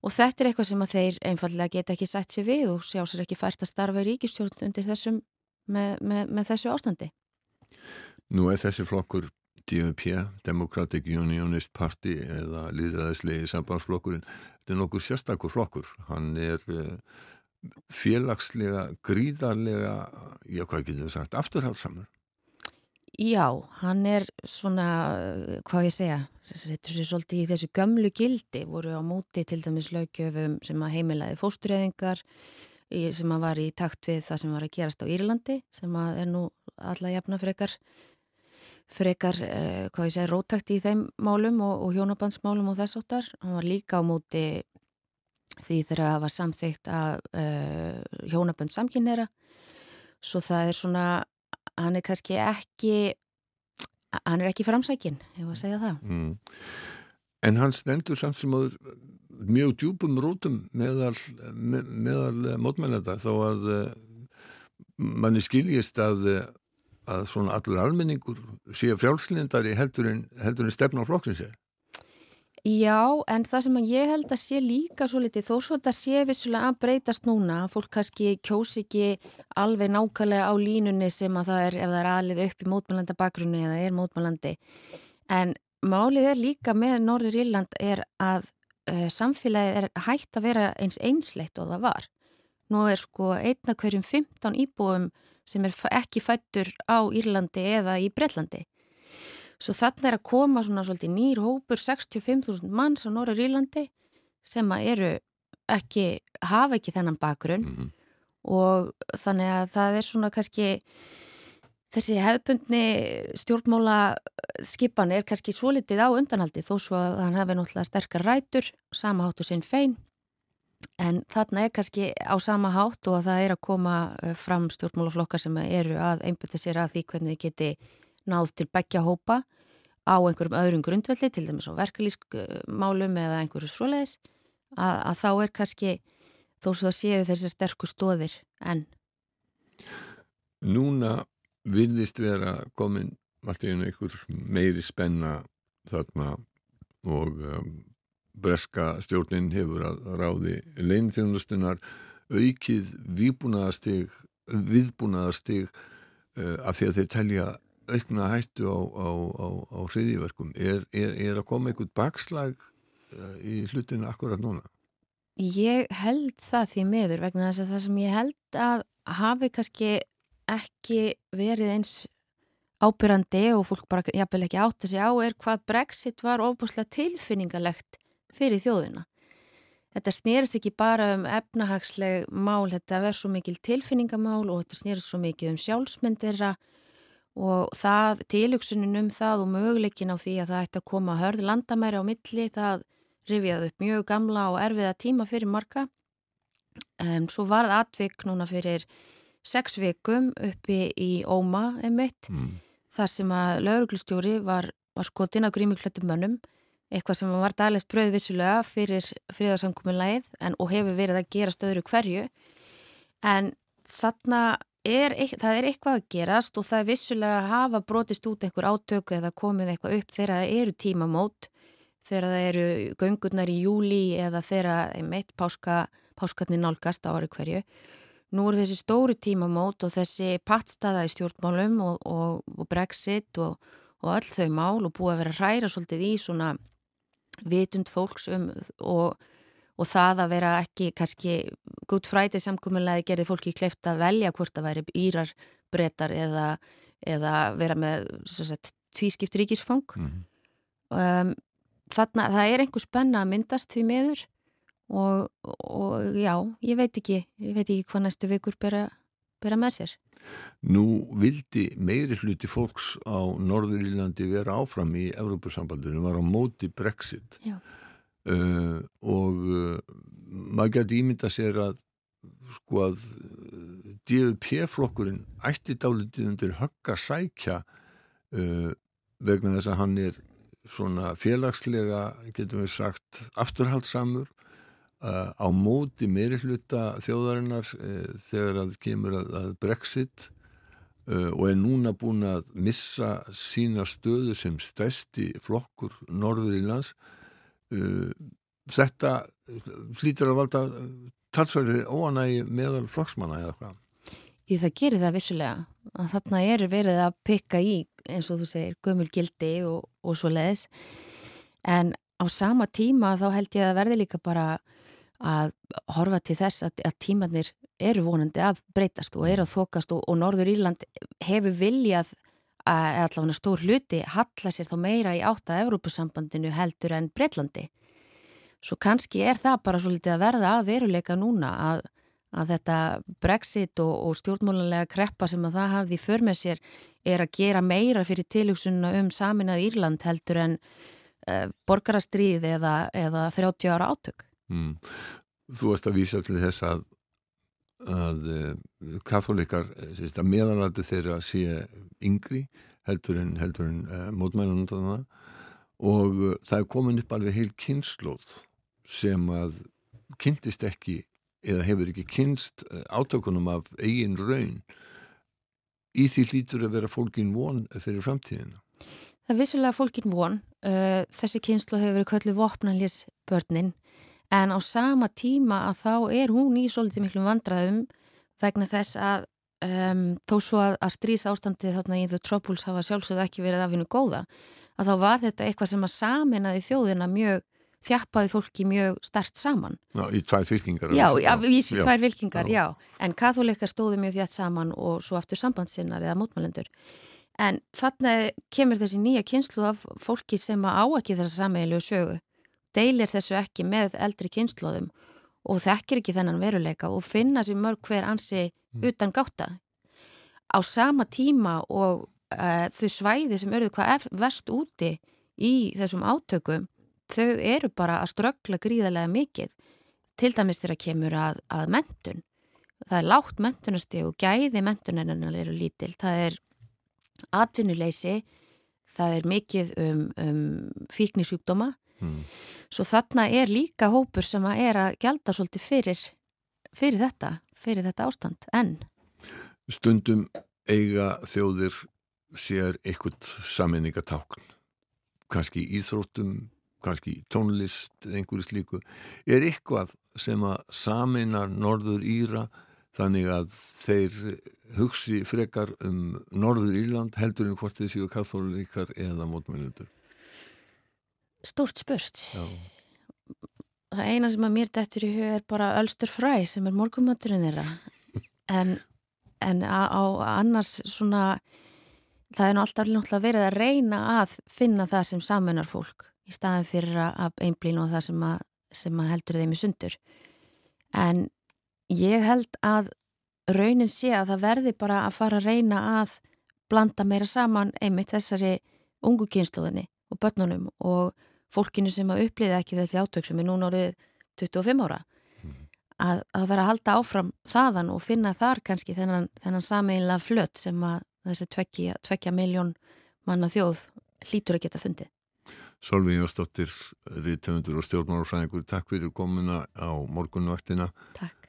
og þetta er eitthvað sem að þeir einfallega geta ekki sætt sér við og sjá sér ekki fært að starfa í ríkistjórn undir þessum með, með, með þessu ástandi. Nú er þessi flokkur DUP, Democratic Unionist Party eða líðræðislegi sambandsflokkurinn, þetta er nokkur sérstakur flokkur, hann er uh, félagslega, gríðarlega, já hvað getur við sagt, afturhaldsamur. Já, hann er svona, hvað ég segja, setur sér svolítið í þessu gömlu gildi, voru á móti til dæmis lögjöfum sem að heimilaði fóstureyðingar, sem að var í takt við það sem var að gerast á Írlandi, sem að er nú alla jafna frekar, frekar, eh, hvað ég segja, rótakt í þeim málum og, og hjónabandsmálum og þess áttar. Hann var líka á móti því þegar það var samþygt að eh, hjónaband samkynneira, svo það er svona hann er kannski ekki hann er ekki framsækin ég var að segja það. Mm. En hann stendur samt sem áður mjög djúpum rótum meðal, með, meðal mótmælenda þó að uh, manni skiljist að, að svona allur almenningur sé frjálslindari heldur en, heldur en stefna á flokksins er Já, en það sem ég held að sé líka svo litið, þó svo það sé vissulega að breytast núna, fólk kannski kjósi ekki alveg nákvæmlega á línunni sem að það er, ef það er aðlið upp í mótmælanda bakgrunni eða er mótmælandi. En málið er líka með Norður Írland er að uh, samfélagið er hægt að vera eins einsleitt og það var. Nú er sko einna hverjum 15 íbúum sem er ekki fættur á Írlandi eða í Breitlandi. Svo þarna er að koma svona svolítið nýr hópur 65.000 manns á Norður Írlandi sem eru ekki, hafa ekki þennan bakgrunn mm -hmm. og þannig að það er svona kannski þessi hefðbundni stjórnmóla skipan er kannski svo litið á undanhaldi þó svo að hann hefði náttúrulega sterkar rætur, sama háttu sinn fein en þarna er kannski á sama hátt og að það er að koma eh, fram stjórnmólaflokkar sem eru að einbjöta sér að því hvernig þið geti náð til begja hópa á einhverjum öðrum grundvelli, til dæmis á verkalískmálum eða einhverju svoleiðis, að, að þá er kannski þó svo að séu þessi sterkur stóðir enn. Núna vilðist vera komin allt í einu einhver meiri spenna þarna og um, breska stjórnin hefur að ráði leinþjónustunar aukið viðbúnaðastig viðbúnaðastig uh, af því að þeir telja aukna hættu á, á, á, á hriðiverkum er, er, er að koma einhvern bakslag uh, í hlutinu akkurat núna? Ég held það því meður vegna þess að það sem ég held að hafi kannski ekki verið eins ábyrrandi og fólk bara jafnvel ekki átt að segja á er hvað Brexit var ofbúslega tilfinningalegt fyrir þjóðina. Þetta snýrist ekki bara um efnahagsleg mál, þetta verður svo mikil tilfinningamál og þetta snýrist svo mikil um sjálfsmyndira og það, tilugsunin um það og möguleikin á því að það ætti að koma hörð landamæri á milli, það rifjaði upp mjög gamla og erfiða tíma fyrir marga. Um, svo var það atvik núna fyrir sex vikum uppi í Óma emitt, mm. þar sem að lauruglustjóri var, var skotin á grímiklöttum mönnum, eitthvað sem var daglegt bröðvissulega fyrir fríðarsamkominlægið og hefur verið að gera stöður hverju, en þarna er, það er eitthvað að gerast og það er vissulega að hafa brotist út einhver átöku eða komið eitthvað upp þegar það eru tímamót, þegar það eru göngurnar í júli eða þegar meitt páska, páskarnir nálgast á ári hverju. Nú eru þessi stóru tímamót og þessi pattstaða í stjórnmálum og, og, og brexit og, og öll þau mál og búið að vera hræra svolítið í svona vitund fólks um og það að vera ekki kannski gútt frætið samkominlega gerði fólki kleift að velja hvort að væri írar breytar eða, eða vera með sagt, tvískipt ríkisfang. Mm -hmm. um, þannig að það er einhver spenna að myndast því meður og, og já, ég veit ekki ég veit ekki hvað næstu vikur bera, bera með sér. Nú vildi meiri hluti fólks á Norður Írlandi vera áfram í Evrópussambandinu, var á móti Brexit. Já uh, og uh, maður gæti ímynda sér að sko að uh, DFP-flokkurinn ætti dálitið undir högga sækja uh, vegna þess að hann er svona félagslega, getum við sagt, afturhaldsamur á móti meiri hluta þjóðarinnar þegar að kemur að, að Brexit og er núna búin að missa sína stöðu sem stæsti flokkur Norður í lands þetta hlýtur að valda talsverði óanægi meðal flokksmanna eða hvað? Í það gerir það vissulega. Þarna er verið að pikka í, eins og þú segir, gömul gildi og, og svo leiðis. En á sama tíma þá held ég að verði líka bara að horfa til þess að, að tímanir eru vonandi að breytast og eru að þokast og, og Norður Írland hefur viljað að allavega stór hluti halla sér þá meira í átta Evrópusambandinu heldur en Breitlandi. Svo kannski er það bara svo litið að verða að veruleika núna að, að þetta Brexit og, og stjórnmólanlega kreppa sem að það hafði för með sér er að gera meira fyrir tilhugsunna um saminað Írland heldur en uh, borgarastrýð eða, eða 30 ára átök. Mm. Þú varst að vísa til þess að að uh, katholikar að meðanaldu þeirra sé yngri heldur en, en uh, mótmælunum og uh, það er komin upp alveg heil kynnslóð sem að kynntist ekki eða hefur ekki kynst átökunum af eigin raun. Í því lítur að vera fólkin von fyrir framtíðina. Það er vissulega fólkin von þessi kynnslóð hefur verið köllu vopnallis börnin en á sama tíma að þá er hún í svolítið miklum vandraðum vegna þess að um, þó svo að, að stríðs ástandið þarna í The Troubles hafa sjálfsögðu ekki verið af hennu góða að þá var þetta eitthvað sem að saminaði þjóðina mjög þjappaði fólki mjög stert saman. Já, í tvær fylkingar. Já, já, í tvær fylkingar, já. já. En katholikar stóðu mjög þjætt saman og svo aftur sambandsinnar eða mótmælendur. En þarna kemur þessi nýja kynslu af fólki sem á ekki þessa sameilu sögu deilir þessu ekki með eldri kynnslóðum og þekkir ekki þennan veruleika og finna sér mörg hver ansi mm. utan gáta. Á sama tíma og uh, þau svæði sem eru hvað vest úti í þessum átökum, þau eru bara að ströggla gríðarlega mikið. Til dæmis þeirra kemur að, að mentun. Það er lágt mentunasti og gæði mentunennar eru lítil. Það er atvinnuleysi, það er mikið um, um fíknisjúkdóma Mm. Svo þarna er líka hópur sem að er að gelda svolítið fyrir, fyrir þetta, fyrir þetta ástand, en? Stundum eiga þjóðir sér eitthvað saminningatákn kannski íþróttum kannski tónlist, einhverju slíku. Er eitthvað sem að saminar Norður Íra þannig að þeir hugsi frekar um Norður Írland heldur en hvort þeir séu katholikar eða mótmælundur Stort spurt. Já. Það eina sem að mér dættur í hug er bara Ölster Fræ sem er morgumaturinn þeirra. (laughs) En, en á, á annars svona, það er nú alltaf verið að reyna að finna það sem samennar fólk í staðin fyrir að einblínu og það sem að, sem að heldur þeim í sundur. En ég held að raunin sé að það verði bara að fara að reyna að blanda meira saman einmitt þessari ungu kynsluðinni og börnunum og fólkinu sem að uppliði ekki þessi átök sem er núna orðið 25 ára mm. að það þarf að halda áfram þaðan og finna þar kannski þennan, þennan sameinlega flött sem að þessi tvekja, tvekja miljón manna þjóð hlítur að geta fundið. Solvi Jósdóttir, ríðtöfundur og stjórnmálafræðingur, takk fyrir komuna á morgunvaktina. Takk.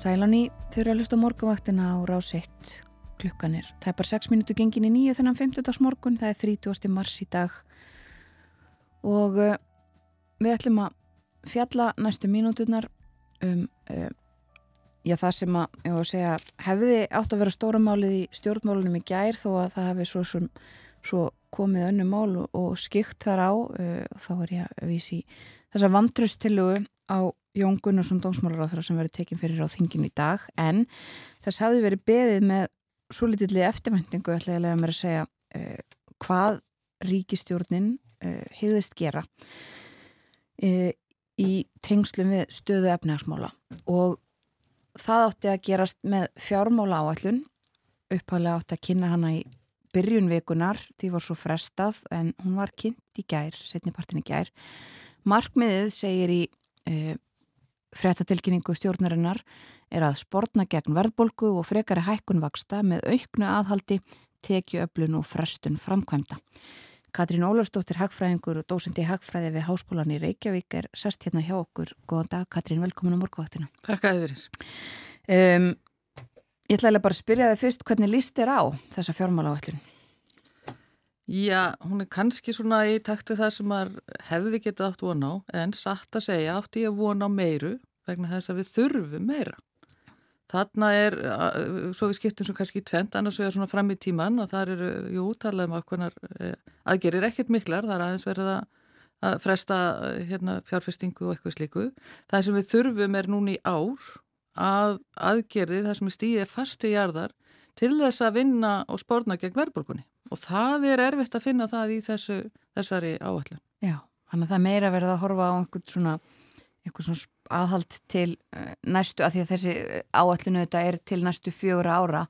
Sælani þurfa að hlusta morgunvaktina á rás 1 klukkanir. Það er bara 6 minútu gengin í nýju þennan 50. morgun, það er 30. mars í dag og uh, við ætlum að fjalla næstu mínúturnar um uh, já, það sem að, að segja, hefði átt að vera stórumálið í stjórnmálunum í gær þó að það hefði svo, svo, svo komið önnu mál og, og skikt þar á uh, þá er ég að vísi þessa vandrustillugu á Jón Gunnarsson dómsmálaráþara sem verið tekinn fyrir á þinginu í dag en þess hafði verið beðið með svo litilli eftirvendingu ætla ég að lega mér að segja uh, hvað ríkistjórnin uh, hefðist gera uh, í tengslum við stöðu efnagsmála og það átti að gerast með fjármála áallun uppháðlega átti að kynna hana í byrjun vikunar, því var svo frestað en hún var kynnt í gær, setnipartin í gær. Markmiðið segir í fréttatilkynningu stjórnarinnar er að sportna gegn verðbolgu og frekari hækkun vaksta með auknu aðhaldi, tekjuöflun og frestun framkvæmda. Katrín Ólafsdóttir Hagfræðingur og dósendi Hagfræði við Háskólan í Reykjavík er sest hérna hjá okkur. Góðan dag Katrín, velkomin á morguvaktina. Takk að þið verir. Um, ég ætla bara að spyrja þið fyrst hvernig líst þér á þessa fjármála áallun? Já, hún er kannski svona í takt við það sem maður hefði getið átt von á en satt að segja átti ég von á meiru vegna þess að við þurfum meira. Þarna er, svo við skiptum svo kannski tvent, annars vegar svona fram í tíman og þar eru, jú, talaðum ákveðnar eh, aðgerir ekkert miklar, það er aðeins verið að fresta hérna, fjárfestingu og eitthvað slíku. Það sem við þurfum er núni í ár að aðgerið, það sem er stíðið fasti jarðar til þess að vinna og spórna gegn verðbólkunni og það er erfitt að finna það í þessu, þessari áallu. Já, þannig að það er meira verið að horfa á einhvern svona eitthvað svona aðhald til uh, næstu, að því að þessi áallinu þetta er til næstu fjögur ára.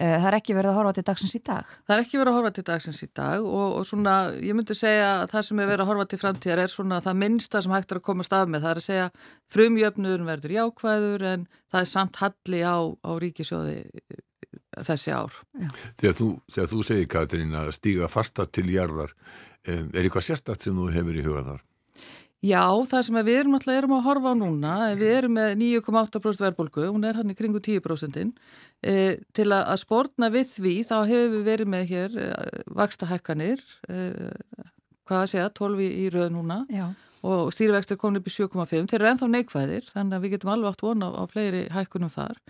Uh, það er ekki verið að horfa til dagsins í dag? Það er ekki verið að horfa til dagsins í dag og, og svona, ég myndi segja að það sem er verið að horfa til framtíðar er svona það minnsta sem hægt er að komast af með, það er að segja frumjöfnur verður jákvæður en það er samt halli á, á ríkisjóði eh, þessi ár þegar þú, þegar þú segir Katrín að stíga fasta til jarðar er eitthvað sérstætt sem þú hefur í huga þar? Já, það sem við erum alltaf erum að horfa á núna, við erum með 9,8% verðbólgu, hún er hann í kringu 10% e, til að, að spórna við því þá hefur við verið með hér e, vaksta hækkanir, e, hvað að segja, 12 í, í rauð núna Já. Og stýrivextir komin upp í 7,5, þeir eru ennþá neikvæðir, þannig að við getum alveg átt vona á, á fleiri hækkunum þar.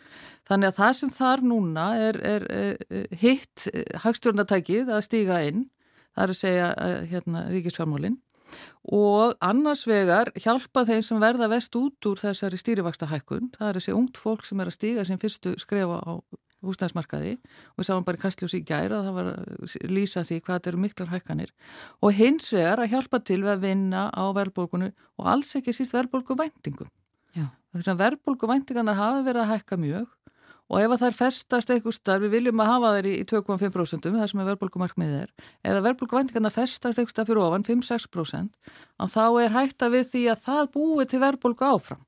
Þannig að það sem þar núna er, er, er hitt hagstjórnatækið að stíga inn, það er að segja hérna, ríkisfjármálinn og annars vegar hjálpa þeim sem verða vest út úr þessari stýrivaksta hækkun, það er þessi ungt fólk sem er að stíga sem fyrstu skrefa á húsnæðsmarkaði og við sáum bara í Kastljós í gæra að það var að lýsa því hvað þetta eru miklar hækkanir. Og hins vegar að hjálpa til við að vinna á verðbólkunu og alls ekki síst verðbólku væntingum. Þess að verðbólku væntingarnar hafi verið að hækka mjög og ef það er festast eitthvað starf, við viljum að hafa þeir í 2,5% það sem er verðbólkumarkmið er, eða verðbólkuvæntingarna festast eitthvað starf fyrir ofan 5-6% og þá er hægt að við því að það búi til verðbólku áfram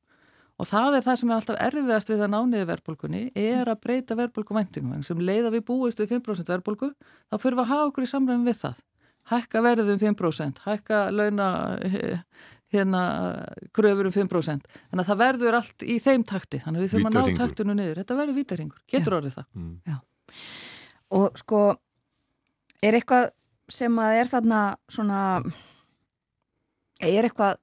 og það er það sem er alltaf erfiðast við að nániði verðbólkunni er að breyta verðbólkuvæntingum sem leiða við búist við 5% verðbólku þá fyrir við að hafa okkur í samræðum við það. Hækka verðum 5%, hækka launa hérna kröfur um 5% þannig að það verður allt í þeim takti. Þannig að við þurfum að ná taktinu niður. Þetta verður vítaringur, getur Já. orðið það. Mm. og sko er eitthvað sem að er þarna svona er eitthvað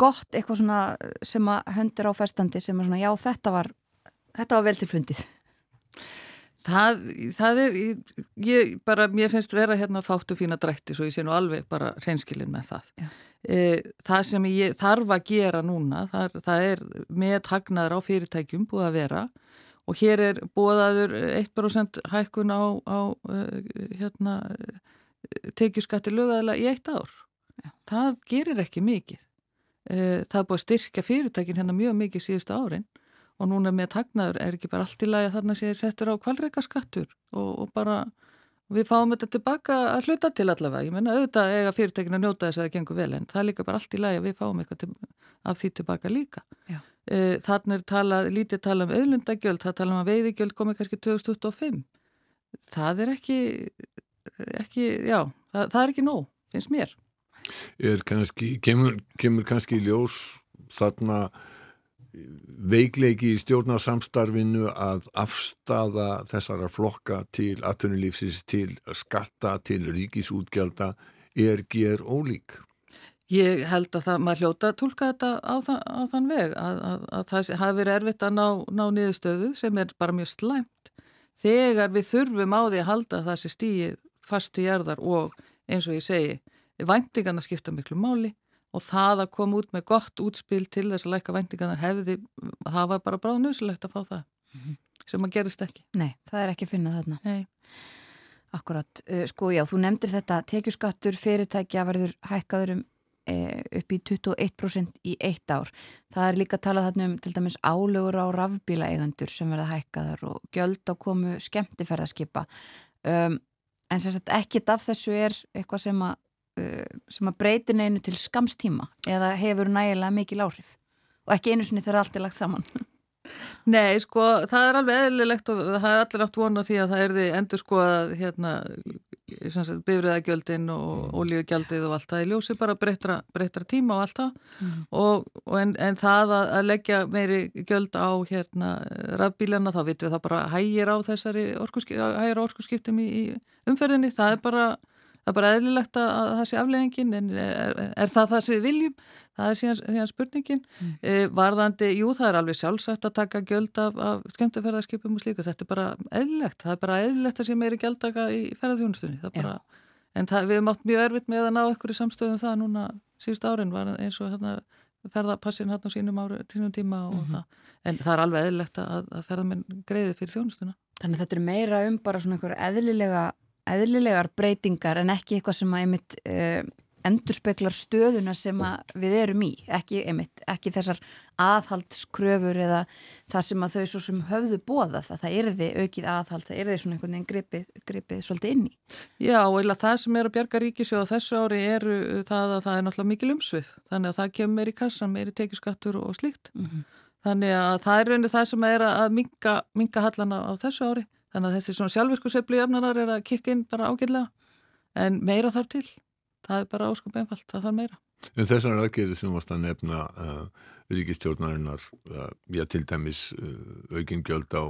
gott, eitthvað svona sem að höndur á festandi sem er svona já þetta var þetta var vel til fundið Það, það er, ég bara, mér finnst vera hérna fáttu fína drætti svo ég sé nú alveg bara reynskilin með það. E, það sem ég þarf að gera núna, það, það er með hagnaður á fyrirtækjum búið að vera og hér er búiðaður 1% hækkun á, á e, hérna, tekjuskatti lögæðilega í eitt ár. Já. Það gerir ekki mikið. E, það er búið að styrkja fyrirtækin hérna mjög mikið síðustu árin og núna með tagnaður er ekki bara allt í lagi að þarna sé settur á kvalreika skattur og, og bara við fáum þetta tilbaka að hluta til allavega. Ég menna auðvitað eiga fyrirtekin að njóta þess að það gengur vel en það er líka bara allt í lagi að við fáum eitthvað til, af því tilbaka líka. Já. Eh, þannig er talað, lítið talað um auðlundagjöld, það talað um að veiðigjöld komið kannski 2025. Það er ekki, ekki já, það, það er ekki nóg, finnst mér. Er kannski, kemur, kemur kannski ljós þarna veikleiki í stjórnarsamstarfinu að afstafa þessara flokka til atvinnulífsins, til skatta, til ríkisútgjalda er ger ólík? Ég held að það, maður hljóta að tólka þetta á, það, á þann veg að, að, að það hafi verið erfitt að ná, ná niðurstöðu sem er bara mjög slæmt þegar við þurfum á því að halda sem stýið fast í jarðar og eins og ég segi, væntingarna skipta miklu máli og það að koma út með gott útspil til þess að læka væntingarna hefði, það var bara bráð nöðsilegt að fá það mm -hmm. sem að gerist ekki. Nei, það er ekki að finna þarna. Nei. Akkurat, uh, sko já, þú nefndir þetta tekjuskattur fyrirtækja verður hækkaður um e, upp í 21% í eitt ár. Það er líka talað þarna um til dæmis álögur á rafbíla eigandur sem verða hækkaðar og gjöld á komu skemmtifærðarskipa. Um, en sagt ekkit af þessu er eitthvað sem að, sem að breytir neinu til skamstíma eða hefur nægilega mikil áhrif og ekki einu sinni þegar allt er lagt saman. (laughs) Nei, sko, það er alveg eðlilegt og það er allir átt vona því að það er því endur sko að hérna, bifriðagjöldin og ólíugjaldið mm. og allt það í ljósi bara breytra, breytra tíma og allt það mm. og, og en, en það að, að leggja meiri gjöld á hérna rafbílana þá vitum við það bara hægir á þessari orkusskiptum í, í umferðinni, það er bara það er bara eðlilegt að, að það sé afleðingin en er, er það það sem við viljum? Það er síðan, síðan spurningin. Mm. e, varðandi, jú það er alveg sjálfsagt að taka gjöld af, af skemmtifærðarskipum og slíka, þetta er bara eðlilegt. Það er bara eðlilegt að sé meiri gjöldaka í ferðarþjónustunni bara, en það, við erum átt mjög erfitt með að ná ykkur í samstöðum það núna síðust árin var eins og hérna, ferðarpassin hérna á sínum, ári, tíma og mm -hmm. það, en það er alveg eðlilegt að, að ferðarmenn greiði fyrir þjónustuna. Þannig að þetta er meira um bara svona einhver eðlilega eðlilegar breytingar en ekki eitthvað sem að einmitt uh, endur speklar stöðuna sem við erum í, ekki, einmitt, ekki þessar aðhaldskröfur eða það sem að þau svo sem höfðu bóða það, það er þið aukið aðhald, það er þið svona einhvern veginn gripið, gripið svolítið inn í. Já, eða það sem er að bjarga ríkisjóða þessu ári er það að það er náttúrulega mikil umsvið, þannig að það kemur meiri kassan, meiri tekiskattur og slíkt. Mm -hmm. Þannig að það er rauninu það sem er að minga, minga hallana á þessu ári Þannig að þessi svona sjálfvirkusefli öfnarar er að kikka inn bara ágjörlega en meira þar til. Það er bara áskum einfalt, það þarf meira. En þessar aðgerði sem varst að nefna uh, ríkistjórnarinnar, uh, já til dæmis uh, aukingjöld á,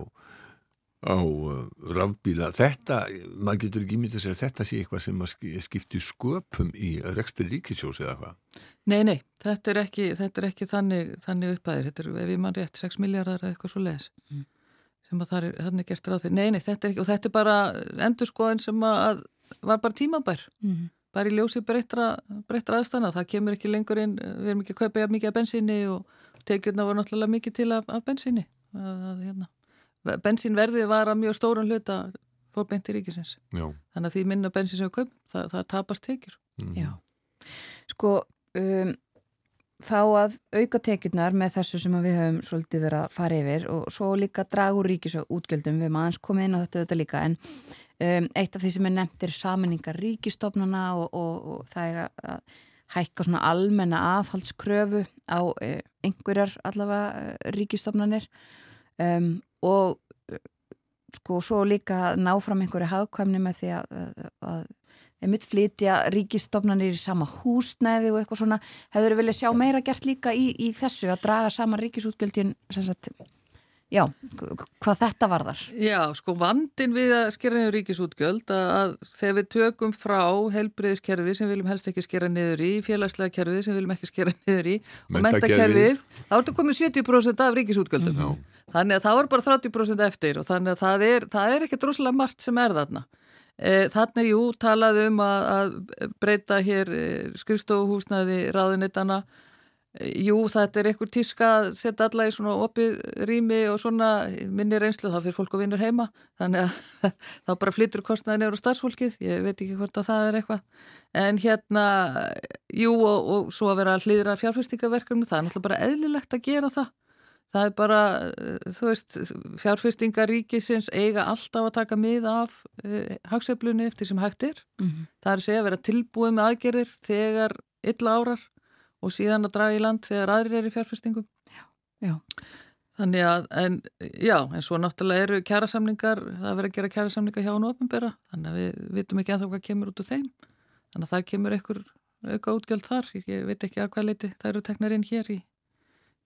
á uh, rafbíla, þetta, maður getur ekki myndið að segja að þetta sé eitthvað sem skiptir sköpum í rekstri ríkisjós eða hvað? Nei, nei, þetta er ekki, þetta er ekki þannig, þannig uppæðir, þetta er ef ég mann rétt 6 miljardar eða eitthvað svo leiðis. Mm sem að það er, þannig er gert ráð fyrir. Nei, nei, þetta er ekki, og þetta er bara endurskoðin sem að var bara tímabær. Mm -hmm. Bara í ljósi breytra, breytra aðstana. Það kemur ekki lengur inn, við erum ekki að kaupa mikið af bensinni og tekjurna voru náttúrulega mikið til af, af bensinni. Að, hérna. Bensinverði var að mjög stóran hluta fór beint í ríkisins. Já. Þannig að því minna bensin sem við kaupum, það, það tapast tekjur. Mm -hmm. Já. Sko, um, þá að auka tekjurnar með þessu sem við höfum svolítið verið að fara yfir og svo líka dragur ríkis og útgjöldum við maður komið inn á þetta, þetta líka en um, eitt af því sem er nefnt er saminningar ríkistofnana og, og, og það er að hækka svona almenna aðhaldskröfu á uh, einhverjar allavega uh, ríkistofnanir um, og uh, sko svo líka ná fram einhverju hagkvæmni með því að, að einmitt flytja ríkistofnanir í sama húsnæði og eitthvað svona. Hefur þið viljað sjá meira gert líka í, í þessu að draga saman ríkisútgjöldin sagt, já, hvað þetta varðar? Já, sko vandin við að skera niður ríkisútgjöld að, að þegar við tökum frá helbriðiskerfi sem við viljum helst ekki skera niður í félagslega kerfi sem við viljum ekki skera (laughs) niður í og mentakerfið, þá er þetta komið 70% af ríkisútgjöldum. Mm þannig að það var bara 30% eftir og þannig að það er, það er ekki droslega margt sem er þarna Þannig er jú talað um að, að breyta hér e, skrifstofuhúsnaði ráðunittana. E, jú, þetta er einhver tíska að setja alla í svona opið rými og svona minni reynslu, þá fyrir fólk að vinur heima. Þannig að (laughs) þá bara flyttur kostnaði nefnur á starfsfólkið, ég veit ekki hvort að það er eitthvað. En hérna, jú og, og svo að vera hlýðra fjárfyrstingaverkefni, það er náttúrulega bara eðlilegt að gera það. Það er bara, eh, þú veist, fjárfestingaríkisins eiga alltaf að taka mið af uh, eh, hagseflunni eftir sem hægt er. Mm -hmm. Það er að segja að vera tilbúið með aðgerðir þegar illa árar og síðan að draga í land þegar aðrir er í fjárfestingum. Já, já. Þannig að, en, já, en svo náttúrulega eru kjærasamlingar, það verður að gera kjærasamlingar hjá hún ofinbera, þannig að við vitum ekki að það kemur út úr þeim. Þannig að það kemur einhver auka útgjöld þar, ég veit ekki að hvað leiti það eru teknar inn hér í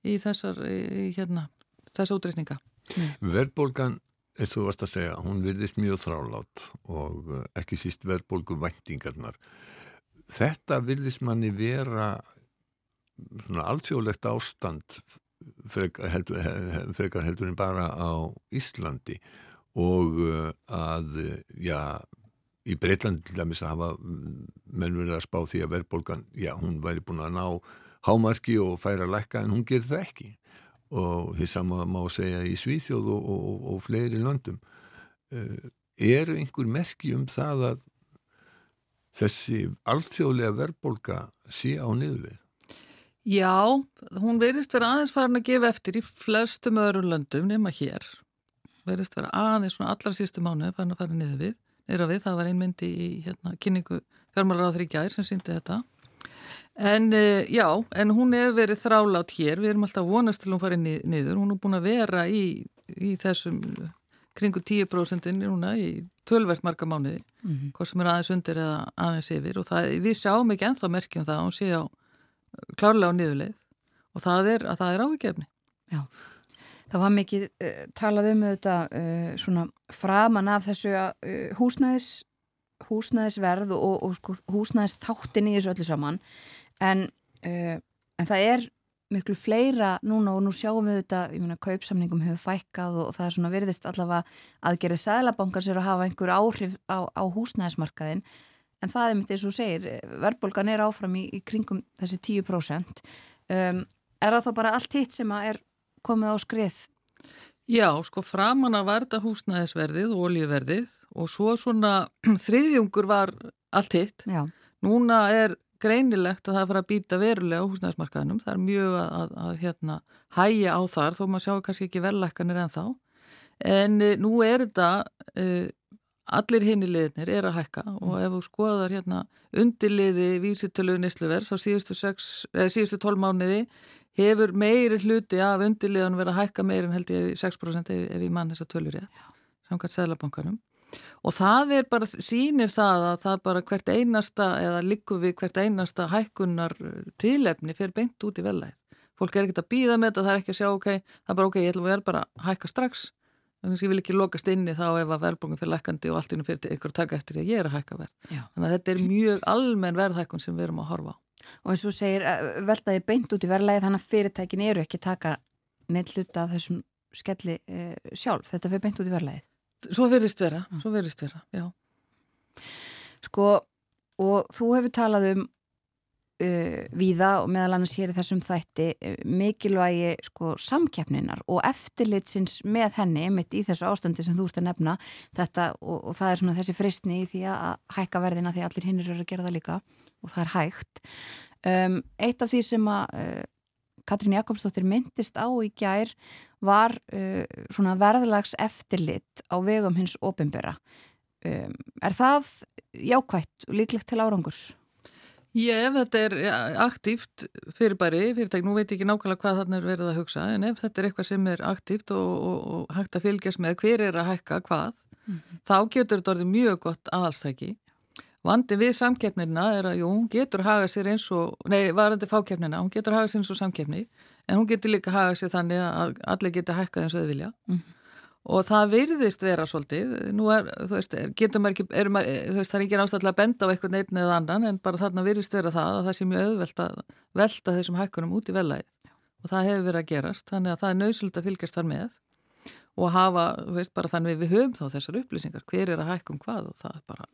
í þessar, í, hérna, þessa útreikninga. Verðbólgan, eins og þú varst að segja, hún virðist mjög þrálátt og eh, ekki síst verðbólgu væntingarnar. Þetta virðist manni vera svona alþjóðlegt ástand frekar heldur, frekar heldur en bara á Íslandi og uh, að, já, í Breitlandi til dæmis að hafa menn verið að spá því að verðbólgan, já, hún væri búin að ná hámarki og færa lækka en hún gerir það ekki og því sama má segja í Svíþjóð og, og, og, og fleiri löndum. Uh, eru einhver merki um það að þessi alþjóðlega verðbólga sé á niðurlið? Já, hún verist vera aðeins farin að gefa eftir í flestum öðrum löndum nema hér. Verist vera aðeins svona allar sístu mánu farin að fara niður við. Nýra við, það var einmyndi í hérna, kynningu fjármálaráður í gær sem síndi þetta. En uh, já, en hún hefur verið þrálátt hér. Við erum alltaf vonast til hún farið niður. Hún er búin að vera í, í þessum kringu 10% núna í tölvert marga mánuði. Mm -hmm. Hvað sem er aðeins undir eða aðeins yfir. Og það, við sjáum ekki enþá merkjum það. Hún sé á klárlega á niðurleið og það er er áhugjefni. Já, það var mikið uh, talað um þetta uh, svona framan af þessu uh, húsnæðis, húsnæðisverð og, og sko, húsnæðis þáttin í þessu öllu saman en, en það er miklu fleira núna og nú sjáum við þetta, ég meina, kaupsamningum hefur fækkað og, og það er svona virðist allavega aðgerið sæðlabankar sér að hafa einhver áhrif á, á húsnæðismarkaðin en það er mitt eins og segir, verðbólgan er áfram í, í kringum þessi 10%. Um, er það þá bara allt hitt sem er komið á skrið? Já, sko framan að varða húsnæðisverðið og olíuverðið og svo svona (clears throat) þriðjungur var allt hitt. Já. Núna er greinilegt að það fara að býta verulega á húsnæðismarkaðinum. Það er mjög að, að, að hérna, hæja á þar þó maður sjá kannski ekki vellækkanir en þá. En e, nú er þetta e, allir hinnileginir er að hækka mm. og ef þú skoðar hérna undirliði vísitölu nýsluverðs á síðustu, sex, síðustu 12 mánuði hefur meiri hluti af undirliðan verið að hækka meiri en held ég 6% ef, ef ég mann þessa tölur ég samkvæmt Sælabankanum og það er bara, sínir það að það bara hvert einasta eða likur við hvert einasta hækkunar tilefni fyrir beint út í velæð fólk er ekkert að býða með þetta, það er ekki að sjá ok, það er bara ok, ég ætlum að vera bara að hækka strax þannig að ég vil ekki lokast inni þá ef að verðbóngum fyrir lækandi og allt innum fyrir ykkur taka eftir því að ég er að hækka verð. Já. Þannig að þetta er mjög almenn verðhækkun sem við erum að horfa á. Og eins og segir, eh, veltaði beint út í verðlægi þannig að fyrirtækin eru ekki taka neitt hluta af þessum skelli e, sjálf. Þetta fyrir beint út í verðlægið. Svo verist vera, svo verist vera, já. Sko, og þú hefur talað um uh, víða og meðal annars hér í þessum þætti uh, mikilvægi sko, samkeppninar og eftirlitsins með henni mitt í þessu ástandi sem þú ert að nefna þetta og, og það er svona þessi fristni í því að hækka verðina því allir hinnir eru að gera það líka og það er hægt um, Eitt af því sem að uh, Katrín Jakobsdóttir myndist á í gær var uh, svona verðlags eftirlit á vegum hins ofinbera um, Er það jákvægt og líklegt til árangurs? Ég, ef þetta er aktíft fyrirbæri, fyrirtæk, nú veit ég ekki nákvæmlega hvað þarna er verið að hugsa, en ef þetta er eitthvað sem er aktíft og, og, og hægt að fylgjast með hver er að hækka hvað, mm -hmm. þá getur þetta orðið mjög gott aðalstæki. Vandi við samkeppnina er að, jú, hún getur haga sér eins og, nei, varandi fákeppnina, hún getur haga sér eins og samkeppni, en hún getur líka haga sér þannig að allir getur hækkað eins og þau vilja. Mm -hmm og það virðist vera svolítið, nú er, þú veist, getur maður ekki, er, þú veist, það er ekki náttúrulega að benda á eitthvað neitt neða annan en bara þarna virðist vera það að það sé mjög auðvelt að velta þessum hækkunum út í velæð og það hefur verið að gerast, þannig að það er nöðsult að fylgjast þar með og hafa, þú veist, bara þannig við höfum þá þessar upplýsingar, hver er að hækkum hvað og það er bara,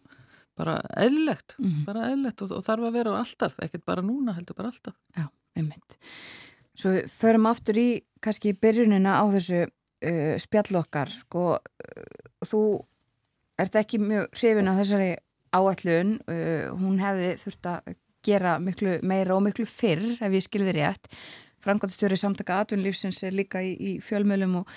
bara eðlilegt, mm -hmm. bara eðlilegt og, og þarf að vera alltaf, ekkert bara núna, heldur bara alltaf. Já, einmitt. Svo förum aftur í kannski byrjunina á þessu uh, spjallokkar sko, uh, þú ert ekki mjög hrifin á þessari áallun uh, hún hefði þurft að gera miklu meira og miklu fyrr ef ég skilði rétt framkvæmstjóri samtaka atvinnlífsins er líka í, í fjölmjölum og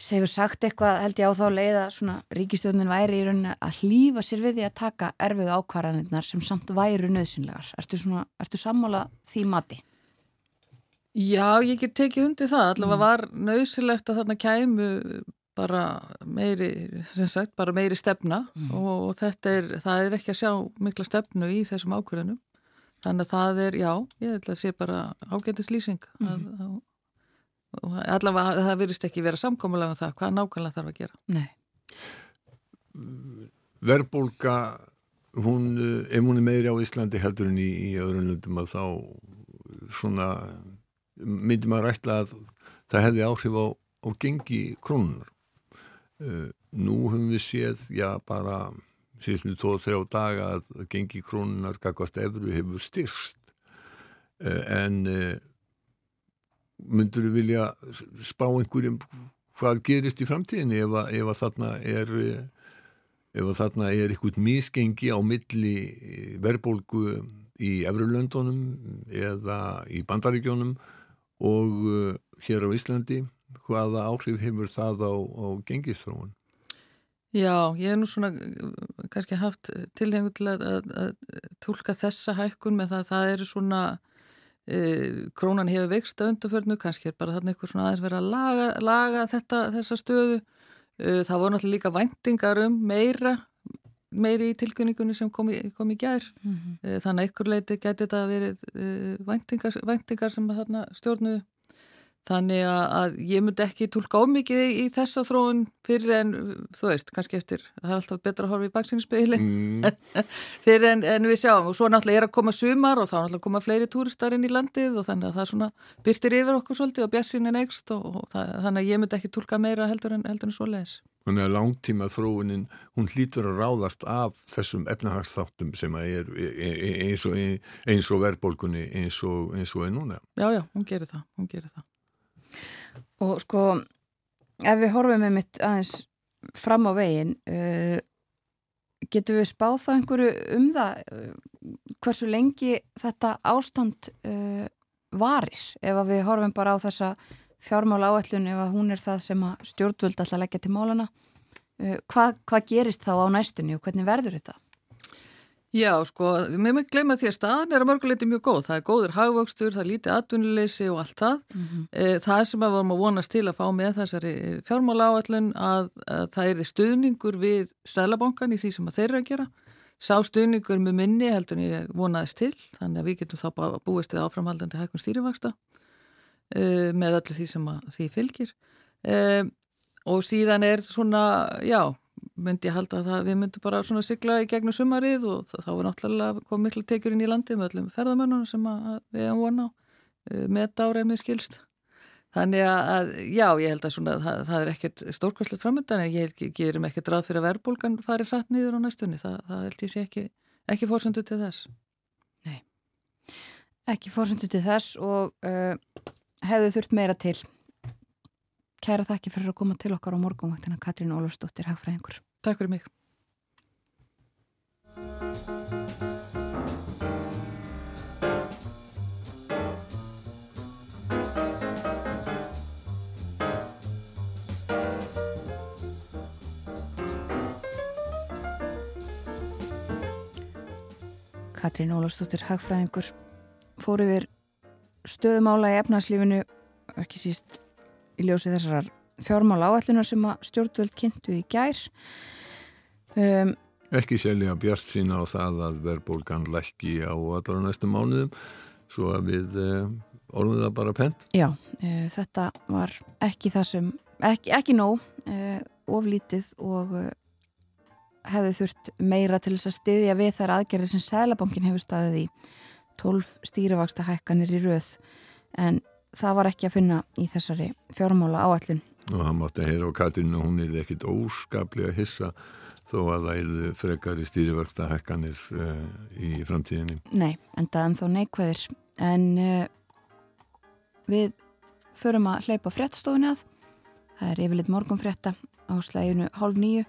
segur sagt eitthvað held ég á þá leið að svona ríkistjóðnin væri í rauninni að hlýfa sér við því að taka erfið ákvarðanirnar sem samt væru nöðsynlegar. Ertu, svona, ertu sammála því mati? Já, ég get tekið undir það, allavega mm. var nöysilegt að þarna kæmu bara meiri, sem sagt, bara meiri stefna mm. og, og þetta er, það er ekki að sjá mikla stefnu í þessum ákvörðunum. Þannig að það er, já, ég ætla að sé bara ágættis lýsing mm. að, að allavega það virðist ekki vera samkómulega um það hvað nákvæmlega þarf að gera. Nei. Verbolga hún, ef hún er meiri á Íslandi heldur en í, í öðrun löndum að þá svona myndi maður ætla að það hefði áhrif á, á gengi krónunar uh, nú höfum við séð já bara síðan tvo þrjá daga að gengi krónunar gagvast efru hefur styrst uh, en uh, myndur við vilja spá einhverjum hvað gerist í framtíðinni ef að, ef að þarna er ef að þarna er eitthvað misgengi á milli verðbólgu í Efrulöndunum eða í Bandaríkjónum og uh, hér á Íslandi hvaða áhrif hefur það á, á gengistróun? Já, ég hef nú svona kannski haft tilhengu til að, að, að tólka þessa hækkun með það að það eru svona e, krónan hefur veikst að undarförnu, kannski er bara þarna eitthvað svona aðeins verið að laga, laga þetta, þessa stöðu. E, það voru náttúrulega líka væntingar um meira meiri í tilkynningunni sem kom í, kom í gær. Mm -hmm. þannig að ykkur leiti geti þetta verið væntingar, væntingar sem þarna stjórnuðu þannig að ég myndi ekki tólka ómikið í, þessa þróun fyrir en, þú veist, kannski eftir það er alltaf betra að horfa í baksinspegli mm. (laughs) fyrir en, en við sjáum og svo náttúrulega er að koma sumar og þá náttúrulega koma fleiri túristar inn í landið og þannig að það svona byrtir yfir okkur svolítið og bjassin er neikst og, og það, þannig að ég myndi ekki tólka meira heldur en, heldur en svo leiðis Þannig að langtíma þróunin, hún hlýtur að ráðast af þessum efnahagsþáttum sem er eins og, eins og verðbólkunni eins og, eins og er núna. Já, já, hún gerir það, hún gerir það. Og sko, ef við horfum með mitt aðeins fram á veginn, uh, getur við spáð það einhverju um það uh, hversu lengi þetta ástand uh, varir ef við horfum bara á þessa fjármála áætlun ef hún er það sem stjórnvöld alltaf leggja til málana uh, hvað, hvað gerist þá á næstunni og hvernig verður þetta? Já, sko, mér með gleyma því að staðan er að mörguleiti mjög góð. Það er góður hagvöxtur, það er lítið atvinnuleysi og allt það. Mm -hmm. Það sem að vorum að vonast til að fá með þessari fjármála áætlun að, að það er stuðningur við Sælabankan í því sem þeir eru að gera. Sá stuðningur með minni heldur en ég vonaðist til, þannig að við getum þá búist við áframhaldandi hækkun stýrivaksta uh, með öllu því sem því fylgir og síðan er svona, já, myndi ég halda að það, við myndum bara svona sigla í gegnum sumarið og þá er náttúrulega komið miklu tekjur inn í landi með öllum ferðamönnunum sem við hefum vona á uh, með dárið með skilst Þannig að, já, ég held að svona, það, það er ekkert stórkvæmslega framöndan en ég gerum ekkert ráð fyrir að verbulgan fari hratt nýður á næstunni. Það, það held ég sé ekki, ekki fórsöndu til þess. Nei, ekki fórsöndu til þess og uh, hefðu þurft meira til. Kæra þakki fyrir að koma til okkar á morgunvaktina Katrín Ólafsdóttir, hagfræðingur. Takk fyrir mig. Katrín Ólafsdóttir, hagfræðingur, fór yfir stöðumála í efnarslífinu ekki síst í ljósi þessar fjármála áallunar sem að stjórnvöld kynntu í gær. Um, Ekki selja bjart sína á það að verðbólgan lækki á allra næstu mánuðum svo að við uh, orðum það bara pent. Já, uh, þetta var ekki það sem ekki, ekki nóg uh, oflítið og hefði þurft meira til þess að styðja við þær aðgerðir sem Sælabankin hefur staðið í. 12 stýrivaksta hækkanir í rauð en það var ekki að finna í þessari fjármála áallun. Og hann mátti að heyra á Katrínu, hún er ekkit óskaplega hissa þó að það erðu frekar í stýrivaksta hækkanir uh, í framtíðinni. Nei, en það er ennþá neikvæðir. En uh, við förum að hleypa frettstofunni að. Það er yfirleitt morgunfretta á slæginu hálf nýju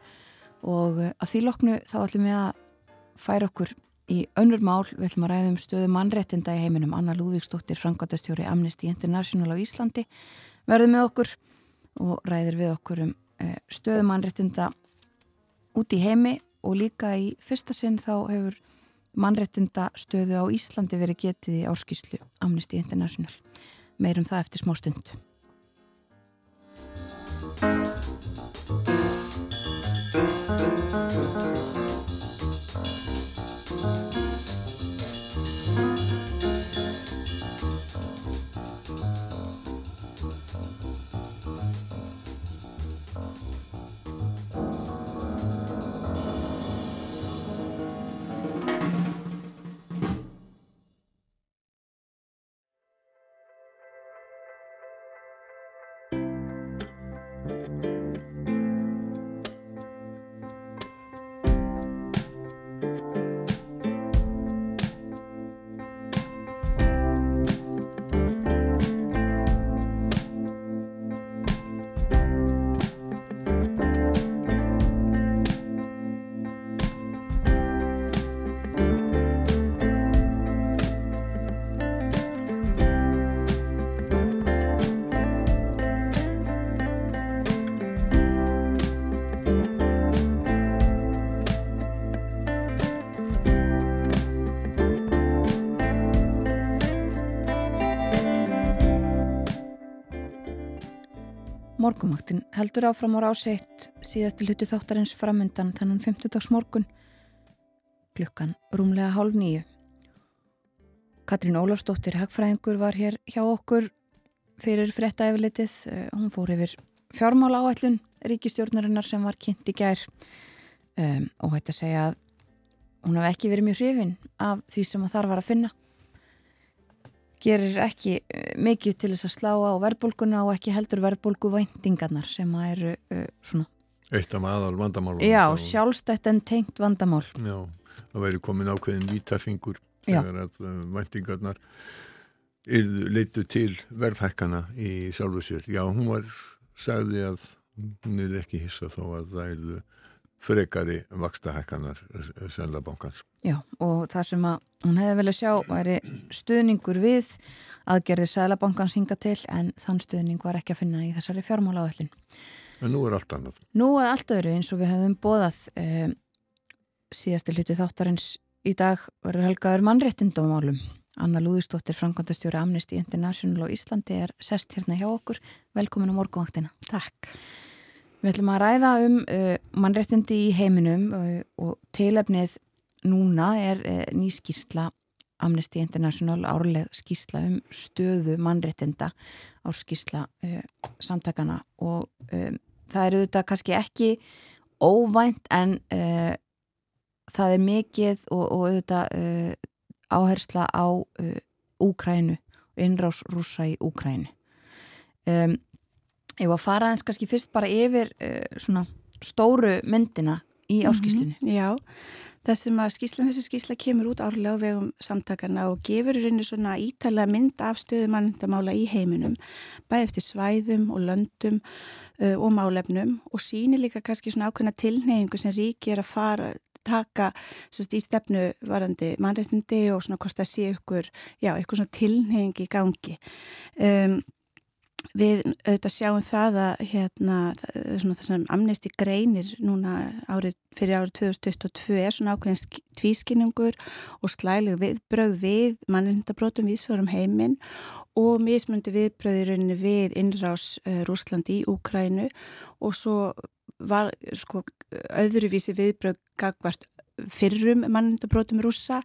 og uh, að því loknu þá ætlum við að færa okkur Í önnur mál við ætlum að ræðum stöðu mannrettinda í heiminum Anna Lúvíksdóttir, frangatastjóri Amnesty International á Íslandi verður með okkur og ræðir við okkur um eh, stöðu mannrettinda út í heimi og líka í fyrsta sinn þá hefur mannrettinda stöðu á Íslandi verið getið í áskýslu Amnesty International. Meirum það eftir smá stund. Morgumvaktin heldur áfram á ráseitt síðasti hluti þáttarins framundan þannan 50. morgun klukkan rúmlega hálf nýju. Katrín Ólafsdóttir Hagfræðingur var hér hjá okkur fyrir frétta eflitið. Eh, hún fór yfir fjármála áætlun ríkistjórnarinnar sem var kynnt í gær um, og hætti að segja að hún hef ekki verið mjög hrifin af því sem þar var að finna gerir ekki uh, mikið til þess að slá á verðbólguna og ekki heldur verðbólgu væntingarnar sem að eru uh, svona. Eitt af aðal vandamál Já, sjálfstætt en tengt vandamál. Já, það væri komin ákveðin vítarfingur þegar að uh, væntingarnar leitu til verðhækkana í sjálfu sér. Já, hún var sagði að hún er ekki hissa þó að það eru frekari vakstahækkanar Sælabankans. Já og það sem að hún hefði vel að sjá væri stuðningur við aðgerði Sælabankans hinga til en þann stuðning var ekki að finna í þessari fjármála áallin. En nú er allt annað. Nú er allt öðru eins og við hefðum bóðað eh, síðasti hluti þáttarins í dag verður helgaður mannréttindamálum. Anna Lúðistóttir, Frankondastjóri Amnesty International og Íslandi er sest hérna hjá okkur. Velkomin á morgunvaktina. Takk. Við ætlum að ræða um uh, mannréttindi í heiminum uh, og tilefnið núna er uh, ný skýrsla Amnesty International árleg skýrsla um stöðu mannréttinda á skýrsla uh, samtakana og um, það eru þetta kannski ekki óvænt en uh, það er mikið og, og auðvitað uh, áhersla á Úkrænu innrás rúsa í Úkrænu. Um, Ég var að fara eins kannski fyrst bara yfir uh, svona stóru myndina í mhm, áskýslinu. Mm -hmm, já, þessum að skýslan þessi skýsla kemur út árlega á vegum samtakana og gefur rauninu svona ítalega mynd af stöðumannindamála í heiminum, bæði eftir svæðum og löndum uh, og málefnum og sínir líka kannski svona ákveðna tilneyingu sem ríki er að fara taka sérst, í stefnu varandi mannreitindi og svona hvort það sé ykkur, já, ykkur svona tilneying í gangi. Um, Við auðvitað sjáum það að hérna, það sem amnesti greinir núna árið, fyrir árið 2022 er svona ákveðin tvískinningur og slæleg viðbröð við mannindabrótum viðsförum heiminn og mismundi viðbröðirinn við innrás uh, Rúsland í Úkrænu og svo var sko öðruvísi viðbröð gagvart fyrrum mannindabrótum rúsa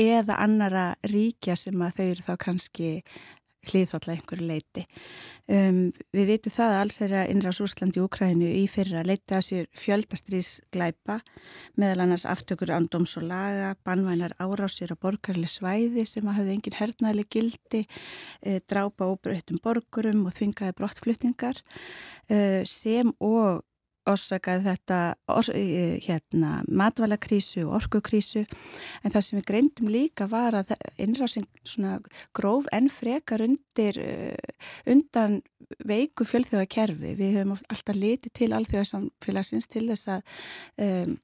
eða annara ríkja sem að þau eru þá kannski hliðfalla einhverju leiti. Um, við veitum það að alls er að innræðs Úsland í Úkrænu í fyrra leita sér fjöldastriðsglæpa meðal annars aftökur án doms og laga, bannvænar árásir á borgarli svæði sem að hafði engin hernaðli gildi, e, drápa óbreytum borgurum og þvingaði brottflutningar e, sem og orsakaði þetta or, hérna, matvalakrísu og orkukrísu en það sem við greindum líka var að innrásing gróf enn frekar undir undan veiku fjölþjóðakerfi. Við höfum alltaf litið til alþjóðarsamfélagsins til þess að um,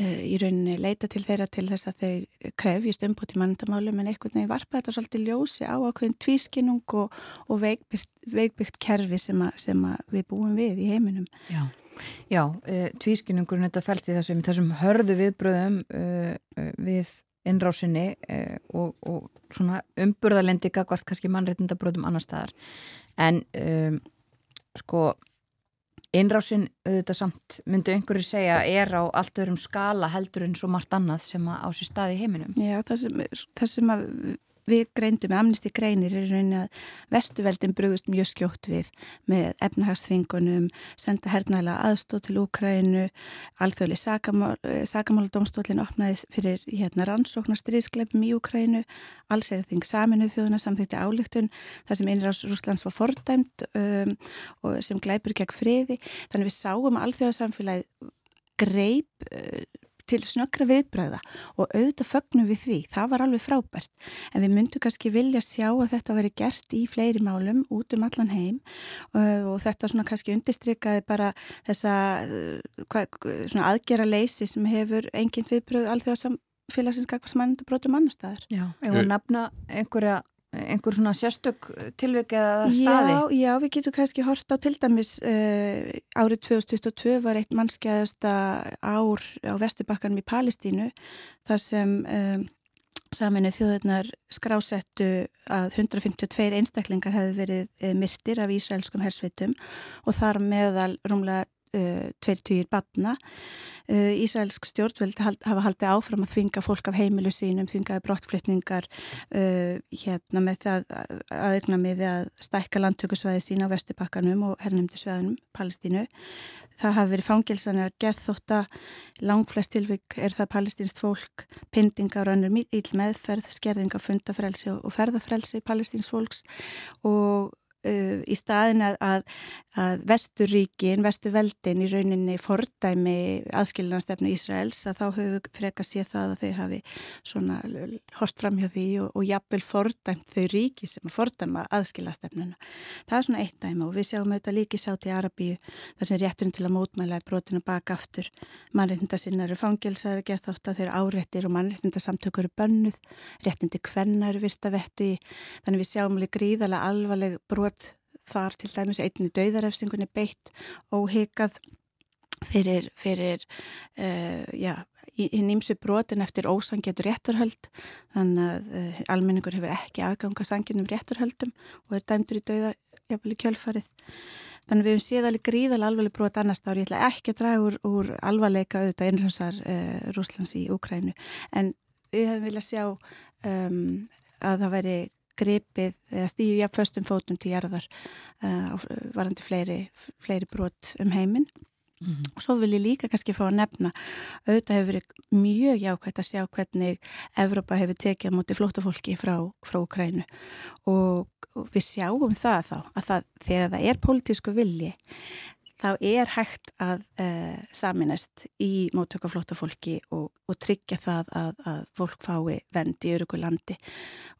í rauninni leita til þeirra til þess að þeir krefjist umbúti mannendamálum en einhvern veginn varpa þetta svolítið ljósi á ákveðin tvískinung og, og veikbyggt, veikbyggt kerfi sem, a, sem við búum við í heiminum. Já Já, e, tvískinningurinn þetta fælst í þessum, þessum hörðu viðbröðum e, e, við innrásinni e, og, og svona umburðalendi gagvart kannski mannreitindabróðum annar staðar. En e, sko innrásin auðvitað samt myndi einhverju segja er á allt öðrum skala heldur en svo margt annað sem á sér stað í heiminum. Já, það sem, það sem að við greindum, amnisti greinir er raunin að vestuveldin brugðust mjög skjótt við með efnahagsþvingunum, senda hernæla aðstóð til Úkrænu, alþjóðli sakamáladómstólinn opnaði fyrir hérna rannsóknar stríðskleipum í Úkrænu, alls er þing saminuð þjóðuna samþýtti álíktun þar sem einrás Rúslands var fordæmt um, og sem glæpur gegn friði, þannig við sáum að alþjóðasamfélagið greip uh, til snöggra viðbræða og auðvitað fögnum við því, það var alveg frábært. En við myndum kannski vilja sjá að þetta veri gert í fleiri málum út um allan heim. Og þetta svona kannski undistrykkaði bara þessa svona aðgera leysi sem hefur enginn viðbröð alþjóða samfélagsins gagvars mannendur brotum annar staðar. Já, ef við nefna einhverja einhver svona sérstök tilvik eða staði? Já, já, við getum kannski hort á til dæmis uh, árið 2022 var eitt mannskjæðasta ár á Vestubakkanum í Palestínu þar sem um, Saminu þjóðurnar skrásettu að 152 einstaklingar hefði verið eh, myrtir af Ísraelskum hersvitum og þar meðal rúmlega uh, 20 batna. Uh, Ísraelsk stjórnveld hafa haldið áfram að þvinga fólk af heimilu sínum, þvingaði brottflytningar uh, hérna með það aðeigna með að stækka landtökusvæði sína á Vestibakkanum og hernumdu sveðanum Palestínu. Það hafi verið fangilsanir að gethóta, langflest tilvík er það palestinst fólk, pindingar og önnur íll meðferð, skerðinga fundafrelsi og ferðafrelsi palestinst fólks og uh, í staðin að, að, að vesturíkin, vestuveldin í rauninni fordæmi aðskiljanastefnu Ísraels að þá höfum freka séð það að þau hafi svona hort fram hjá því og, og jafnvel fordæmt þau ríki sem fordæma aðskiljanastefnuna. Það er svona eitt dæmi og við sjáum auðvitað líki sátt í Arabíu þar sem rétturinn til að mótmæla er brotinu baka aftur. Mannreitnda sinna eru fangilsaður að geta þátt að þeir eru áréttir og mannreitnda samtökur eru bönnuð, réttindi kvenna eru virta vettu í þannig við sjáum líka gríðarlega alvarleg brot þar til dæmis einni dauðarefsingunni beitt og hikað fyrir, fyrir uh, já, hinn ímsu brotin eftir ósangjötu rétturhöld þannig að uh, almenningur hefur ekki aðganga sangjunum rétturhöldum og er dæmdur í dauða jafnvel í kjölfarið. Þannig við hefum séð alveg gríðal alvarleg brot annars ári, ég ætla ekki að draga úr, úr alvarleika auðvitað innrjósar uh, Rúslands í Úkrænu en við hefum viljað sjá um, að það væri gripið eða stíu jafnföstum fótum til jarðar uh, varandi fleiri, fleiri brot um heiminn. Mm -hmm. og svo vil ég líka kannski fá að nefna auðvitað hefur verið mjög jákvæmt að sjá hvernig Evrópa hefur tekið á móti flótafólki frá, frá Ukrænu og, og við sjáum það þá að það, þegar það er pólitísku vilji þá er hægt að uh, saminast í móttökaflóta fólki og, og tryggja það að, að fólk fái vend í örugulandi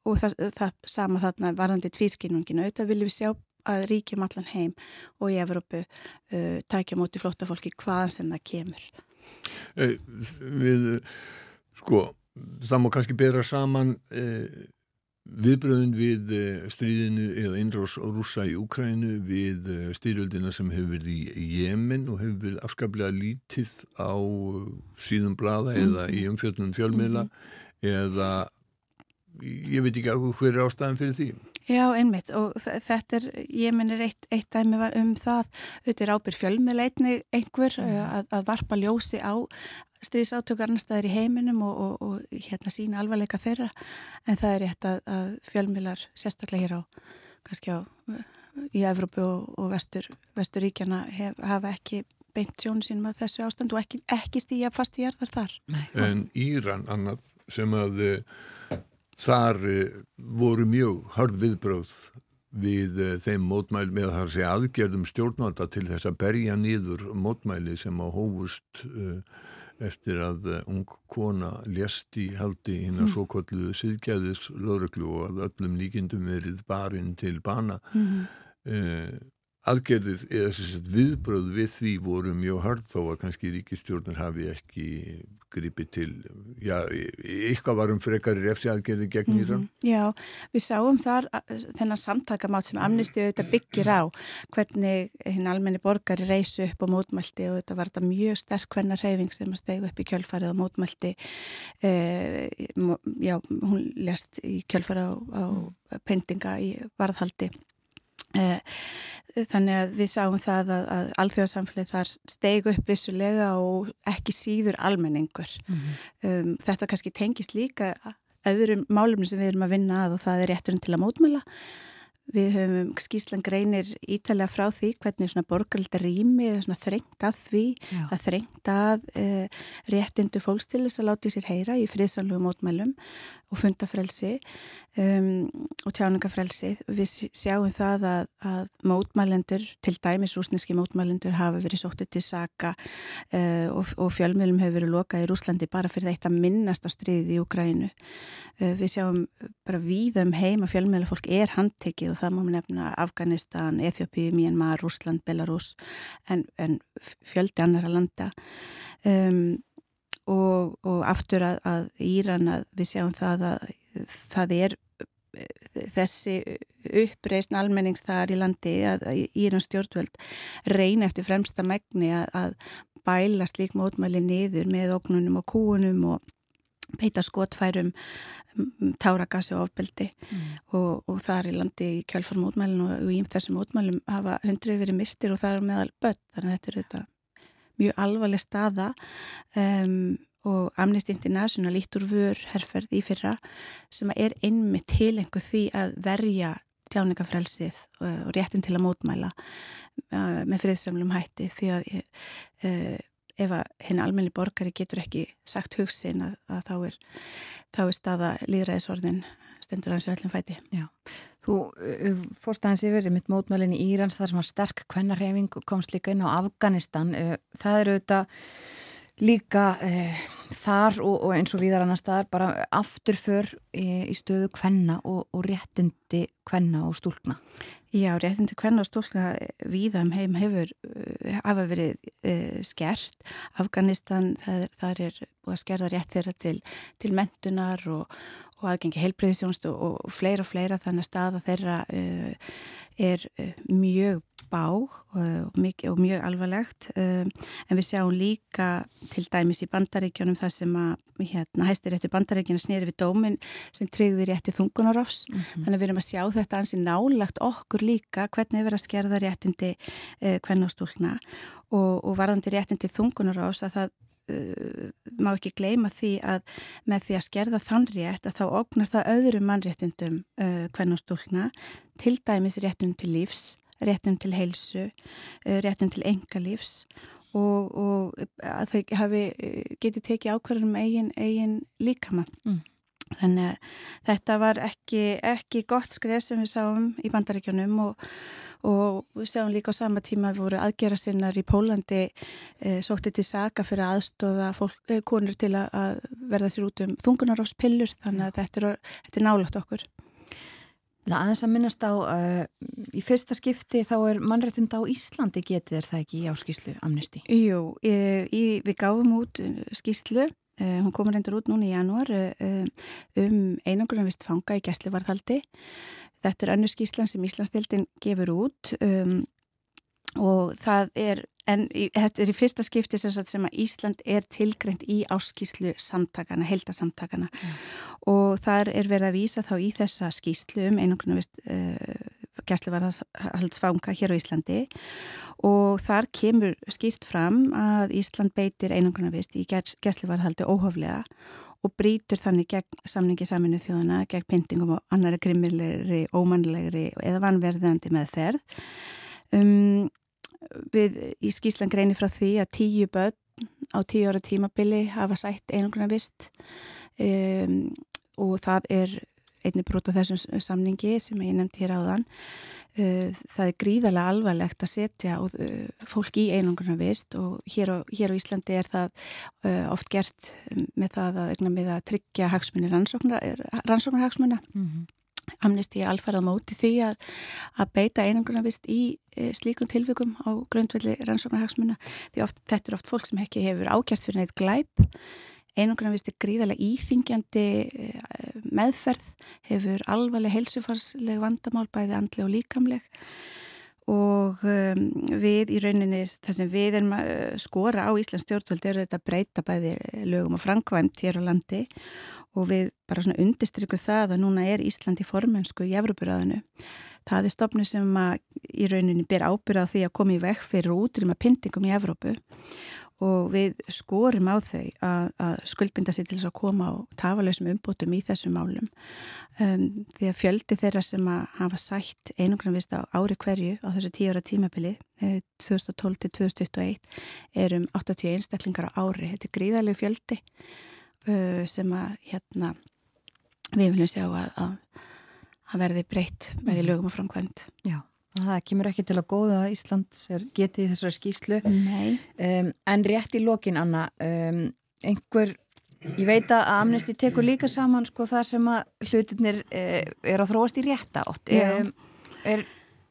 og það, það sama þarna varðandi tvískinnunginu, auðvitað viljum við sjá að ríkjum allan heim og í Evrópu uh, tækja móti flóta fólki hvaðan sem það kemur. Eh, við, sko, það má kannski bera saman eh, Viðbröðin við eh, stríðinu eða innrós á rúsa í Ukrænu við eh, styrjöldina sem hefur verið í Jemen og hefur verið afskaplega lítið á síðan blada mm. eða í umfjöldunum fjölmiðla mm. eða ég veit ekki hver er ástæðan fyrir því. Já, einmitt og þetta er, ég menir eitt, eitt dæmi var um það, auðvitað er ábyrg fjölmiðleitni einhver mm. að, að varpa ljósi á stríðsátök annar staðir í heiminum og, og, og hérna sína alvarleika þeirra en það er rétt að, að fjölmilar sérstaklega hér á kannski á í Evrópu og, og vestur, vesturíkjana hef, hafa ekki beint sjónu sínum að þessu ástand og ekki, ekki stíja fast í jarðar þar. En Íran annað sem að uh, þar uh, voru mjög hörð viðbröð við uh, þeim mótmæli með að segja aðgerðum stjórnvalda til þess að berja nýður mótmæli sem á hófust eftir að eh, ung kona lést í haldi hinn að mm. svo kolluðu síðgæðis lögreglu og að öllum líkindum verið barinn til bana mm eh, aðgerðið eða viðbröð við því voru mjög hörð þó að kannski ríkistjórnir hafi ekki gripið til já, eitthvað varum frekari refsi aðgerði gegn Íran. Mm -hmm. Já, við sáum þar þennan samtakamátt sem amnisti auðvitað byggir á hvernig hinn almenni borgari reysu upp og mótmælti og þetta var þetta mjög sterk hvernar reyfing sem stegu upp í kjölfarið og mótmælti eh, já, hún lest í kjölfarið á, á mm. pendinga í varðhaldi þannig að við sáum það að, að alþjóðarsamfélagi þar steg upp vissulega og ekki síður almenningur. Mm -hmm. um, þetta kannski tengist líka öðrum málumni sem við erum að vinna að og það er rétturinn til að mótmæla. Við höfum skýslan greinir ítalega frá því hvernig svona borgarlita rými eða svona þrengt að því Já. að þrengt að e, réttindu fólkstilis að láti sér heyra í friðsalugum mótmælum og fundafrelsi um, og tjáningafrelsi. Við sjáum það að, að mótmælendur, til dæmis rúsneski mótmælendur hafa verið sóttið til saka uh, og, og fjölmjölum hefur verið lokað í Rúslandi bara fyrir þetta minnast á stríði í Ukrænu. Uh, við sjáum bara víðum heima fjölmjölafólk er handtekið og það má nefna Afganistan, Eþjópi, Myanmar, Rúsland, Belarus en, en fjöldi annar að landa. Um, og, og aftur að, að Íran að við sjáum það að það er þessi uppreysn almennings þar í landi að Íran stjórnvöld reyna eftir fremsta megni að, að bæla slík mótmæli niður með ógnunum og kúunum og beita skotfærum, táragassi og ofbeldi mm. og, og það er í landi í kjálfarm útmælun og í þessum útmælum hafa hundruð verið myrtir og það er meðal börn þannig að þetta er þetta mjög alvarleg staða um, og Amnesty International lítur vör herrferð í fyrra sem er einmitt til einhver því að verja tjáningafrelsið og réttin til að mótmæla uh, með friðsömmlum hætti því að uh, ef að henni almenni borgari getur ekki sagt hugsin að, að þá, er, er staða líðræðisordin stendur hans öllum fæti. Já, þú uh, fórst aðeins yfir mitt mótmælinn í Írans þar sem að sterk kvennarhefing komst líka inn á Afganistan. Uh, það eru auðvitað líka uh, þar og, og eins og viðar annar staðar bara afturför í, í stöðu kvenna og, og réttindi kvenna og stúlna. Já, réttindi kvenna og stúlna viða um heim hefur hafa verið uh, skert. Afganistan, það, það er búið að skerða rétt þeirra til, til mentunar og, og aðgengi heilbreyðisjónst og, og fleira og fleira þannig að staða þeirra uh, er uh, mjög bá uh, og mjög, mjög alvarlegt en við sjáum líka til dæmis í bandaríkjónum það sem að hérna, hæstir rétti bandaríkjana snýri við dómin sem tryggði rétti þungunarofs mm -hmm. þannig að við erum að sjá þetta ansi nálagt okkur líka hvernig er verið að skerða réttindi hvernastúlna og, og varðandi réttindi þungunarofs að það uh, má ekki gleyma því að með því að skerða þann rétt að þá ógnar það öðrum mannréttindum uh, hvern og stúlna til dæmis réttum til lífs, réttum til heilsu, uh, réttum til engalífs og, og að þau hafi uh, getið tekið ákvarðum eigin, eigin líkamann. Mm. Þannig að þetta var ekki, ekki gott skref sem við sáum í bandaríkjunum og og við sjáum líka á sama tíma vorum aðgera sinnar í Pólandi e, sótti til Saga fyrir að aðstofa fólk, e, konur til að, að verða sér út um þungunaráspillur þannig að þetta er, þetta er nálagt okkur. Það aðeins að minnast á uh, í fyrsta skipti þá er mannrættinda á Íslandi getið er það ekki í áskíslu amnesti? Jú, e, í, við gáfum út skíslu hún komur endur út núna í janúar um einangrunum vist fanga í gæslivarðhaldi Þetta er önnu skíslan sem Íslandsdeildin gefur út um, og það er, en í, þetta er í fyrsta skipti sem að Ísland er tilgreint í áskíslu samtakana, heldasamtakana mm. og þar er verið að vísa þá í þessa skíslu um einhvern veginn uh, gæsluvarðhaldsfanga hér á Íslandi. Og þar kemur skýrt fram að Ísland beitir einhvern veginn í gæsluvarðhaldi óhoflega og brítur þannig gegn samningi saminu þjóðana, gegn pyntingum og annari grimmilegri, ómannlegri eða vanverðandi meðferð. Um, við í skýslan greinir frá því að tíu börn á tíu ára tímabili hafa sætt einungruna vist um, og það er einni brot á þessum samningi sem ég nefndi hér áðan það er gríðarlega alvarlegt að setja uh, fólk í einangruna vist og hér á, hér á Íslandi er það uh, oft gert með það að, með að tryggja hagsmunni rannsóknarhagsmunna mm -hmm. Amnesti er alfarðað móti því að, að beita einangruna vist í slíkun tilvikum á grundvelli rannsóknarhagsmunna því oft, þetta er oft fólk sem ekki hefur ákjært fyrir neitt glæp einungrunum vist er gríðarlega íþingjandi eh, meðferð, hefur alvarleg heilsufarsleg vandamál, bæði andli og líkamleg. Og um, við í rauninni, það sem við erum að eh, skora á Íslands stjórnvöld eru þetta breyta bæði lögum og frangvæmt hér á landi. Og við bara svona undistrykku það að núna er Ísland í formensku í Evrópuraðinu. Það er stopnu sem að í rauninni ber ábyrða því að koma í vekk fyrir útrýma pyntingum í Evrópu og við skorum á þau að, að skuldbinda sér til þess að koma á tafalausum umbútum í þessum málum. Um, því að fjöldi þeirra sem að hafa sætt einungrun vist á ári hverju á þessu tíu ára tímabili eh, 2012 til 2021 er um 80 einstaklingar á ári. Þetta er gríðarlegu fjöldi uh, sem að hérna við viljum sjá að, að, að verði breytt með í lögum og framkvæmt Já Það kemur ekki til að góða að Íslands er getið þessari skýslu um, en rétt í lokin Anna um, einhver, ég veit að Amnesty tekur líka saman sko það sem að hlutinir uh, er að þróast í rétta átt. Um, er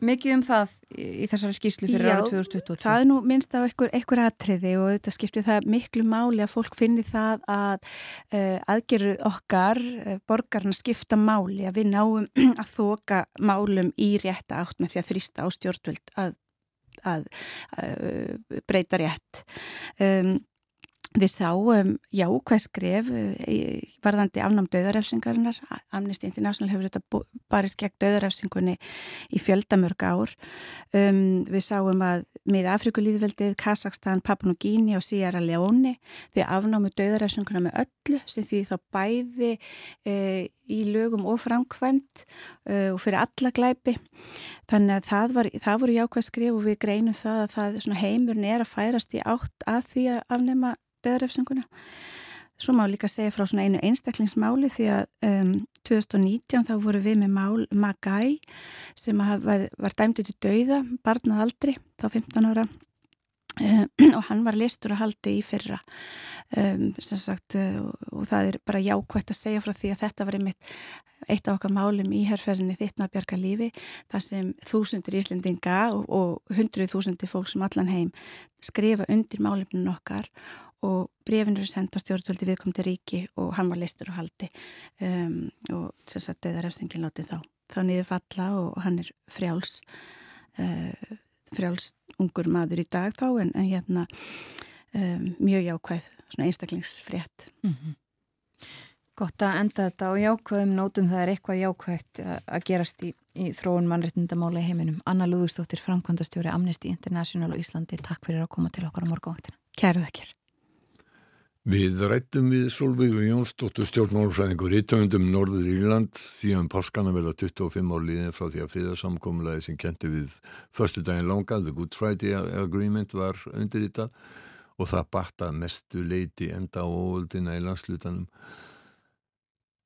mikið um það í þessari skýslu fyrir Já, árið 2022. Já, það er nú minnst á einhver, einhver atriði og þetta skiptir það miklu máli að fólk finni það að uh, aðgerðu okkar, uh, borgarna skipta máli að við náum (clears throat) að þoka málum í rétta átt með því að þrýsta á stjórnvöld að, að, að uh, breyta rétt. Um, Við sáum jákvæð skref eh, varðandi afnám döðarefsingarinnar. Amnesty International hefur þetta barist gegn döðarefsingunni í fjöldamörg ár. Um, við sáum að með Afrikulíðveldið, Kazakstan, Papua Nugini og Sierra Leone við afnámu döðarefsinguna með öllu sem því þá bæði e, í lögum og framkvæmt e, og fyrir alla glæpi. Þannig að það, var, það voru jákvæð skref og við greinum það að það, heimurinn er að færast í átt að því að afnema döðarefsinguna. Svo má líka segja frá svona einu einstaklingsmáli því að um, 2019 þá voru við með mál Magai sem var, var dæmdu til dauða, barnað aldri, þá 15 ára um, (clears throat) og hann var listur að haldi í fyrra um, sagt, uh, og það er bara jákvægt að segja frá því að þetta var einmitt eitt af okkar málum í herrferðinni þittna að bjarga lífi þar sem þúsundir íslendinga og, og hundruð þúsundir fólk sem allan heim skrifa undir málefnun okkar og brefin eru sendt á stjórnvöldi viðkomandi ríki og hann var listur og haldi. Um, og sem sagt döðarefsingin látið þá þá niður falla og hann er frjáls uh, frjáls ungur maður í dag þá en, en hérna um, mjög jákvæð svona einstaklingsfrétt. Mm -hmm. Gott að enda þetta og jákvæðum nótum það er eitthvað jákvæðt að gerast í, í þróun mannreitnindamála í heiminum. Anna Lúðustóttir, framkvæmdastjóri Amnesty International og Íslandi, takk fyrir að koma til okkar á morgunvaktina. Kæra þakkir Við rættum við Solveig og Jónsdóttur stjórnmálfræðingur íttöndum Norður Írland. Síðan páskana vel að 25 ár líðin frá því að friðarsamkomlaði sem kendi við förstu daginn langa, The Good Friday Agreement var undir þetta og það batta mestu leiti enda á óvöldina í landslutanum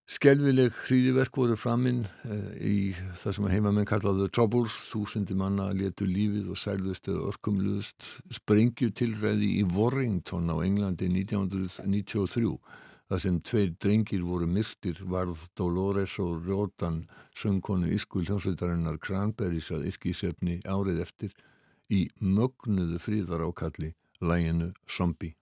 Skelvileg hríðiverk voru framinn eh, í það sem heimamenn kallaði Troubles, þúsundi manna letu lífið og særðust eða örkumluðust sprengju tilræði í Warrington á Englandi 1993 þar sem tveir drengir voru myrktir varð Dolores og Rótan söngkonu Ískul hljómsveitarinnar Kranbergs að yrkisefni árið eftir í mögnuðu fríðar ákalli læginu Zombie.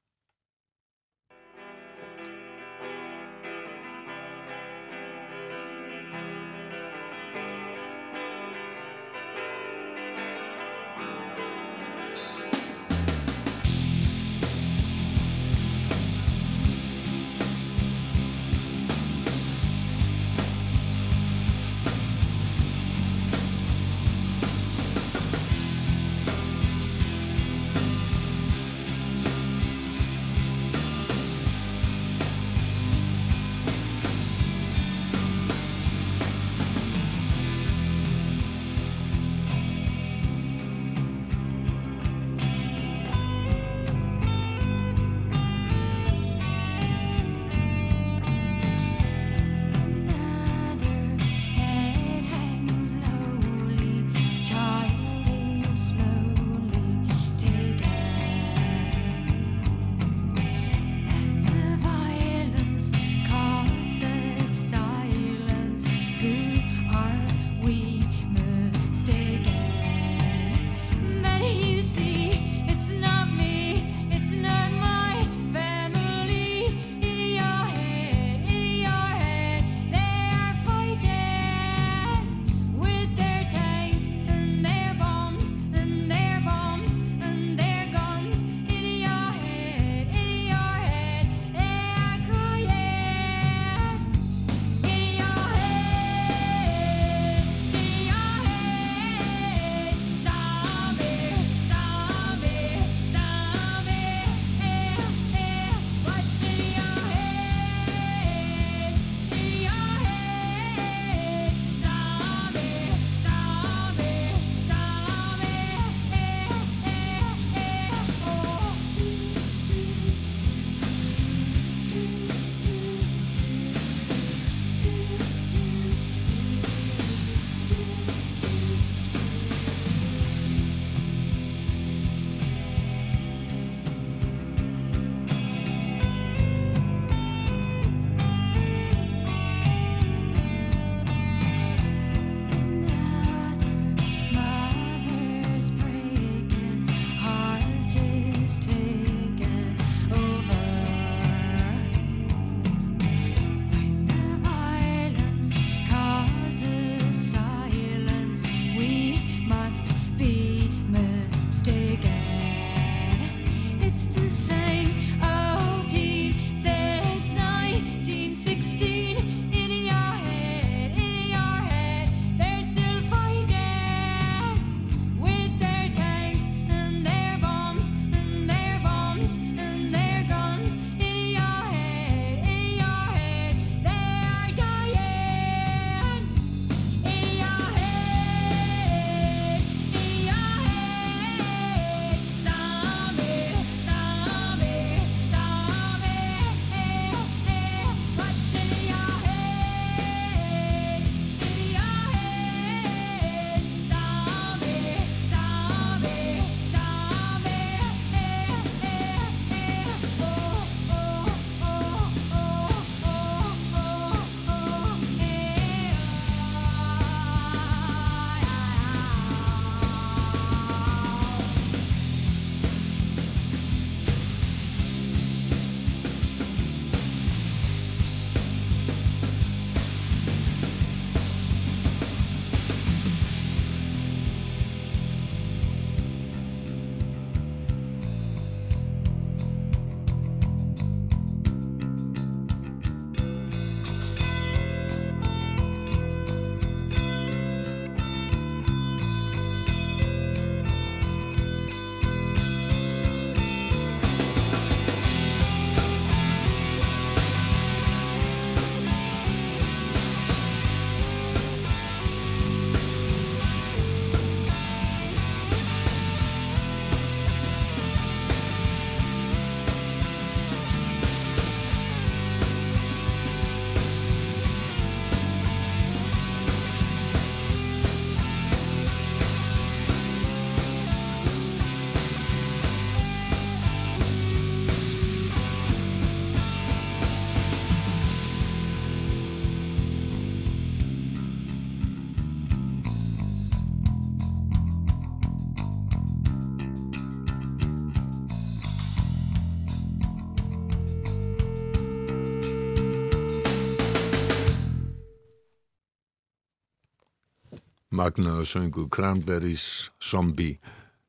Magnaða söngu Cranberries Zombie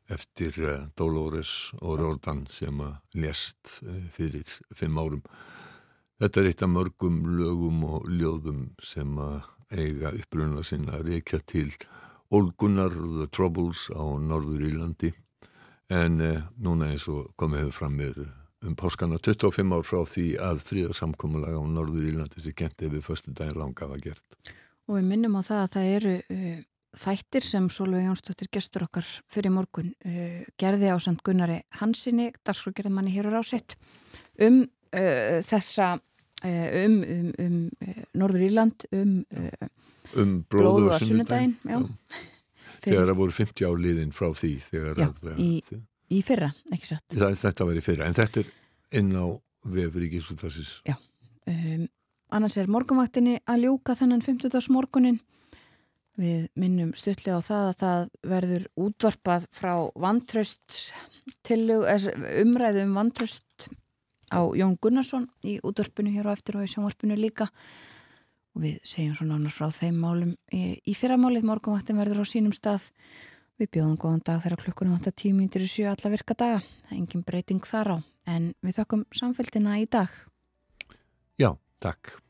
eftir uh, Dolores og Rordan sem að lést uh, fyrir fimm árum. Þetta er eitt af mörgum lögum og ljóðum sem að eiga uppruna sinna að reykja til Olgunar The Troubles á Norður Írlandi en uh, núna eins og komið hefur fram með um páskana 25 ár frá því að fríðarsamkomulega á Norður Írlandi sem ef við förstu dagir langa var gert. Og við minnum á það að það eru þættir sem Solveig Jónsdóttir gestur okkar fyrir morgun uh, gerði á samt Gunnari Hansinni, dagsfluggerðmanni hér á rásitt um uh, þessa uh, um, um, um Norður Írland um, um blóðu og sunnudaginn. þegar það voru 50 áliðin frá því já, að, í, í fyrra, ekki satt? Það, þetta var í fyrra, en þetta er inn á Gíslutarsis Já, um, annars er morgunvaktinni að ljúka þennan 50. morgunin Við minnum stutlega á það að það verður útvarpað frá umræðu um vantröst á Jón Gunnarsson í útvarpinu hér og eftir og í sjónvarpinu líka. Og við segjum svo nánar frá þeim málum í, í fyrramálið. Morgunvaktin verður á sínum stað. Við bjóðum góðan dag þegar klukkunum vantar tíu mínir í sjö alla virka daga. Það er engin breyting þar á. En við þakkum samfélgina í dag. Já, takk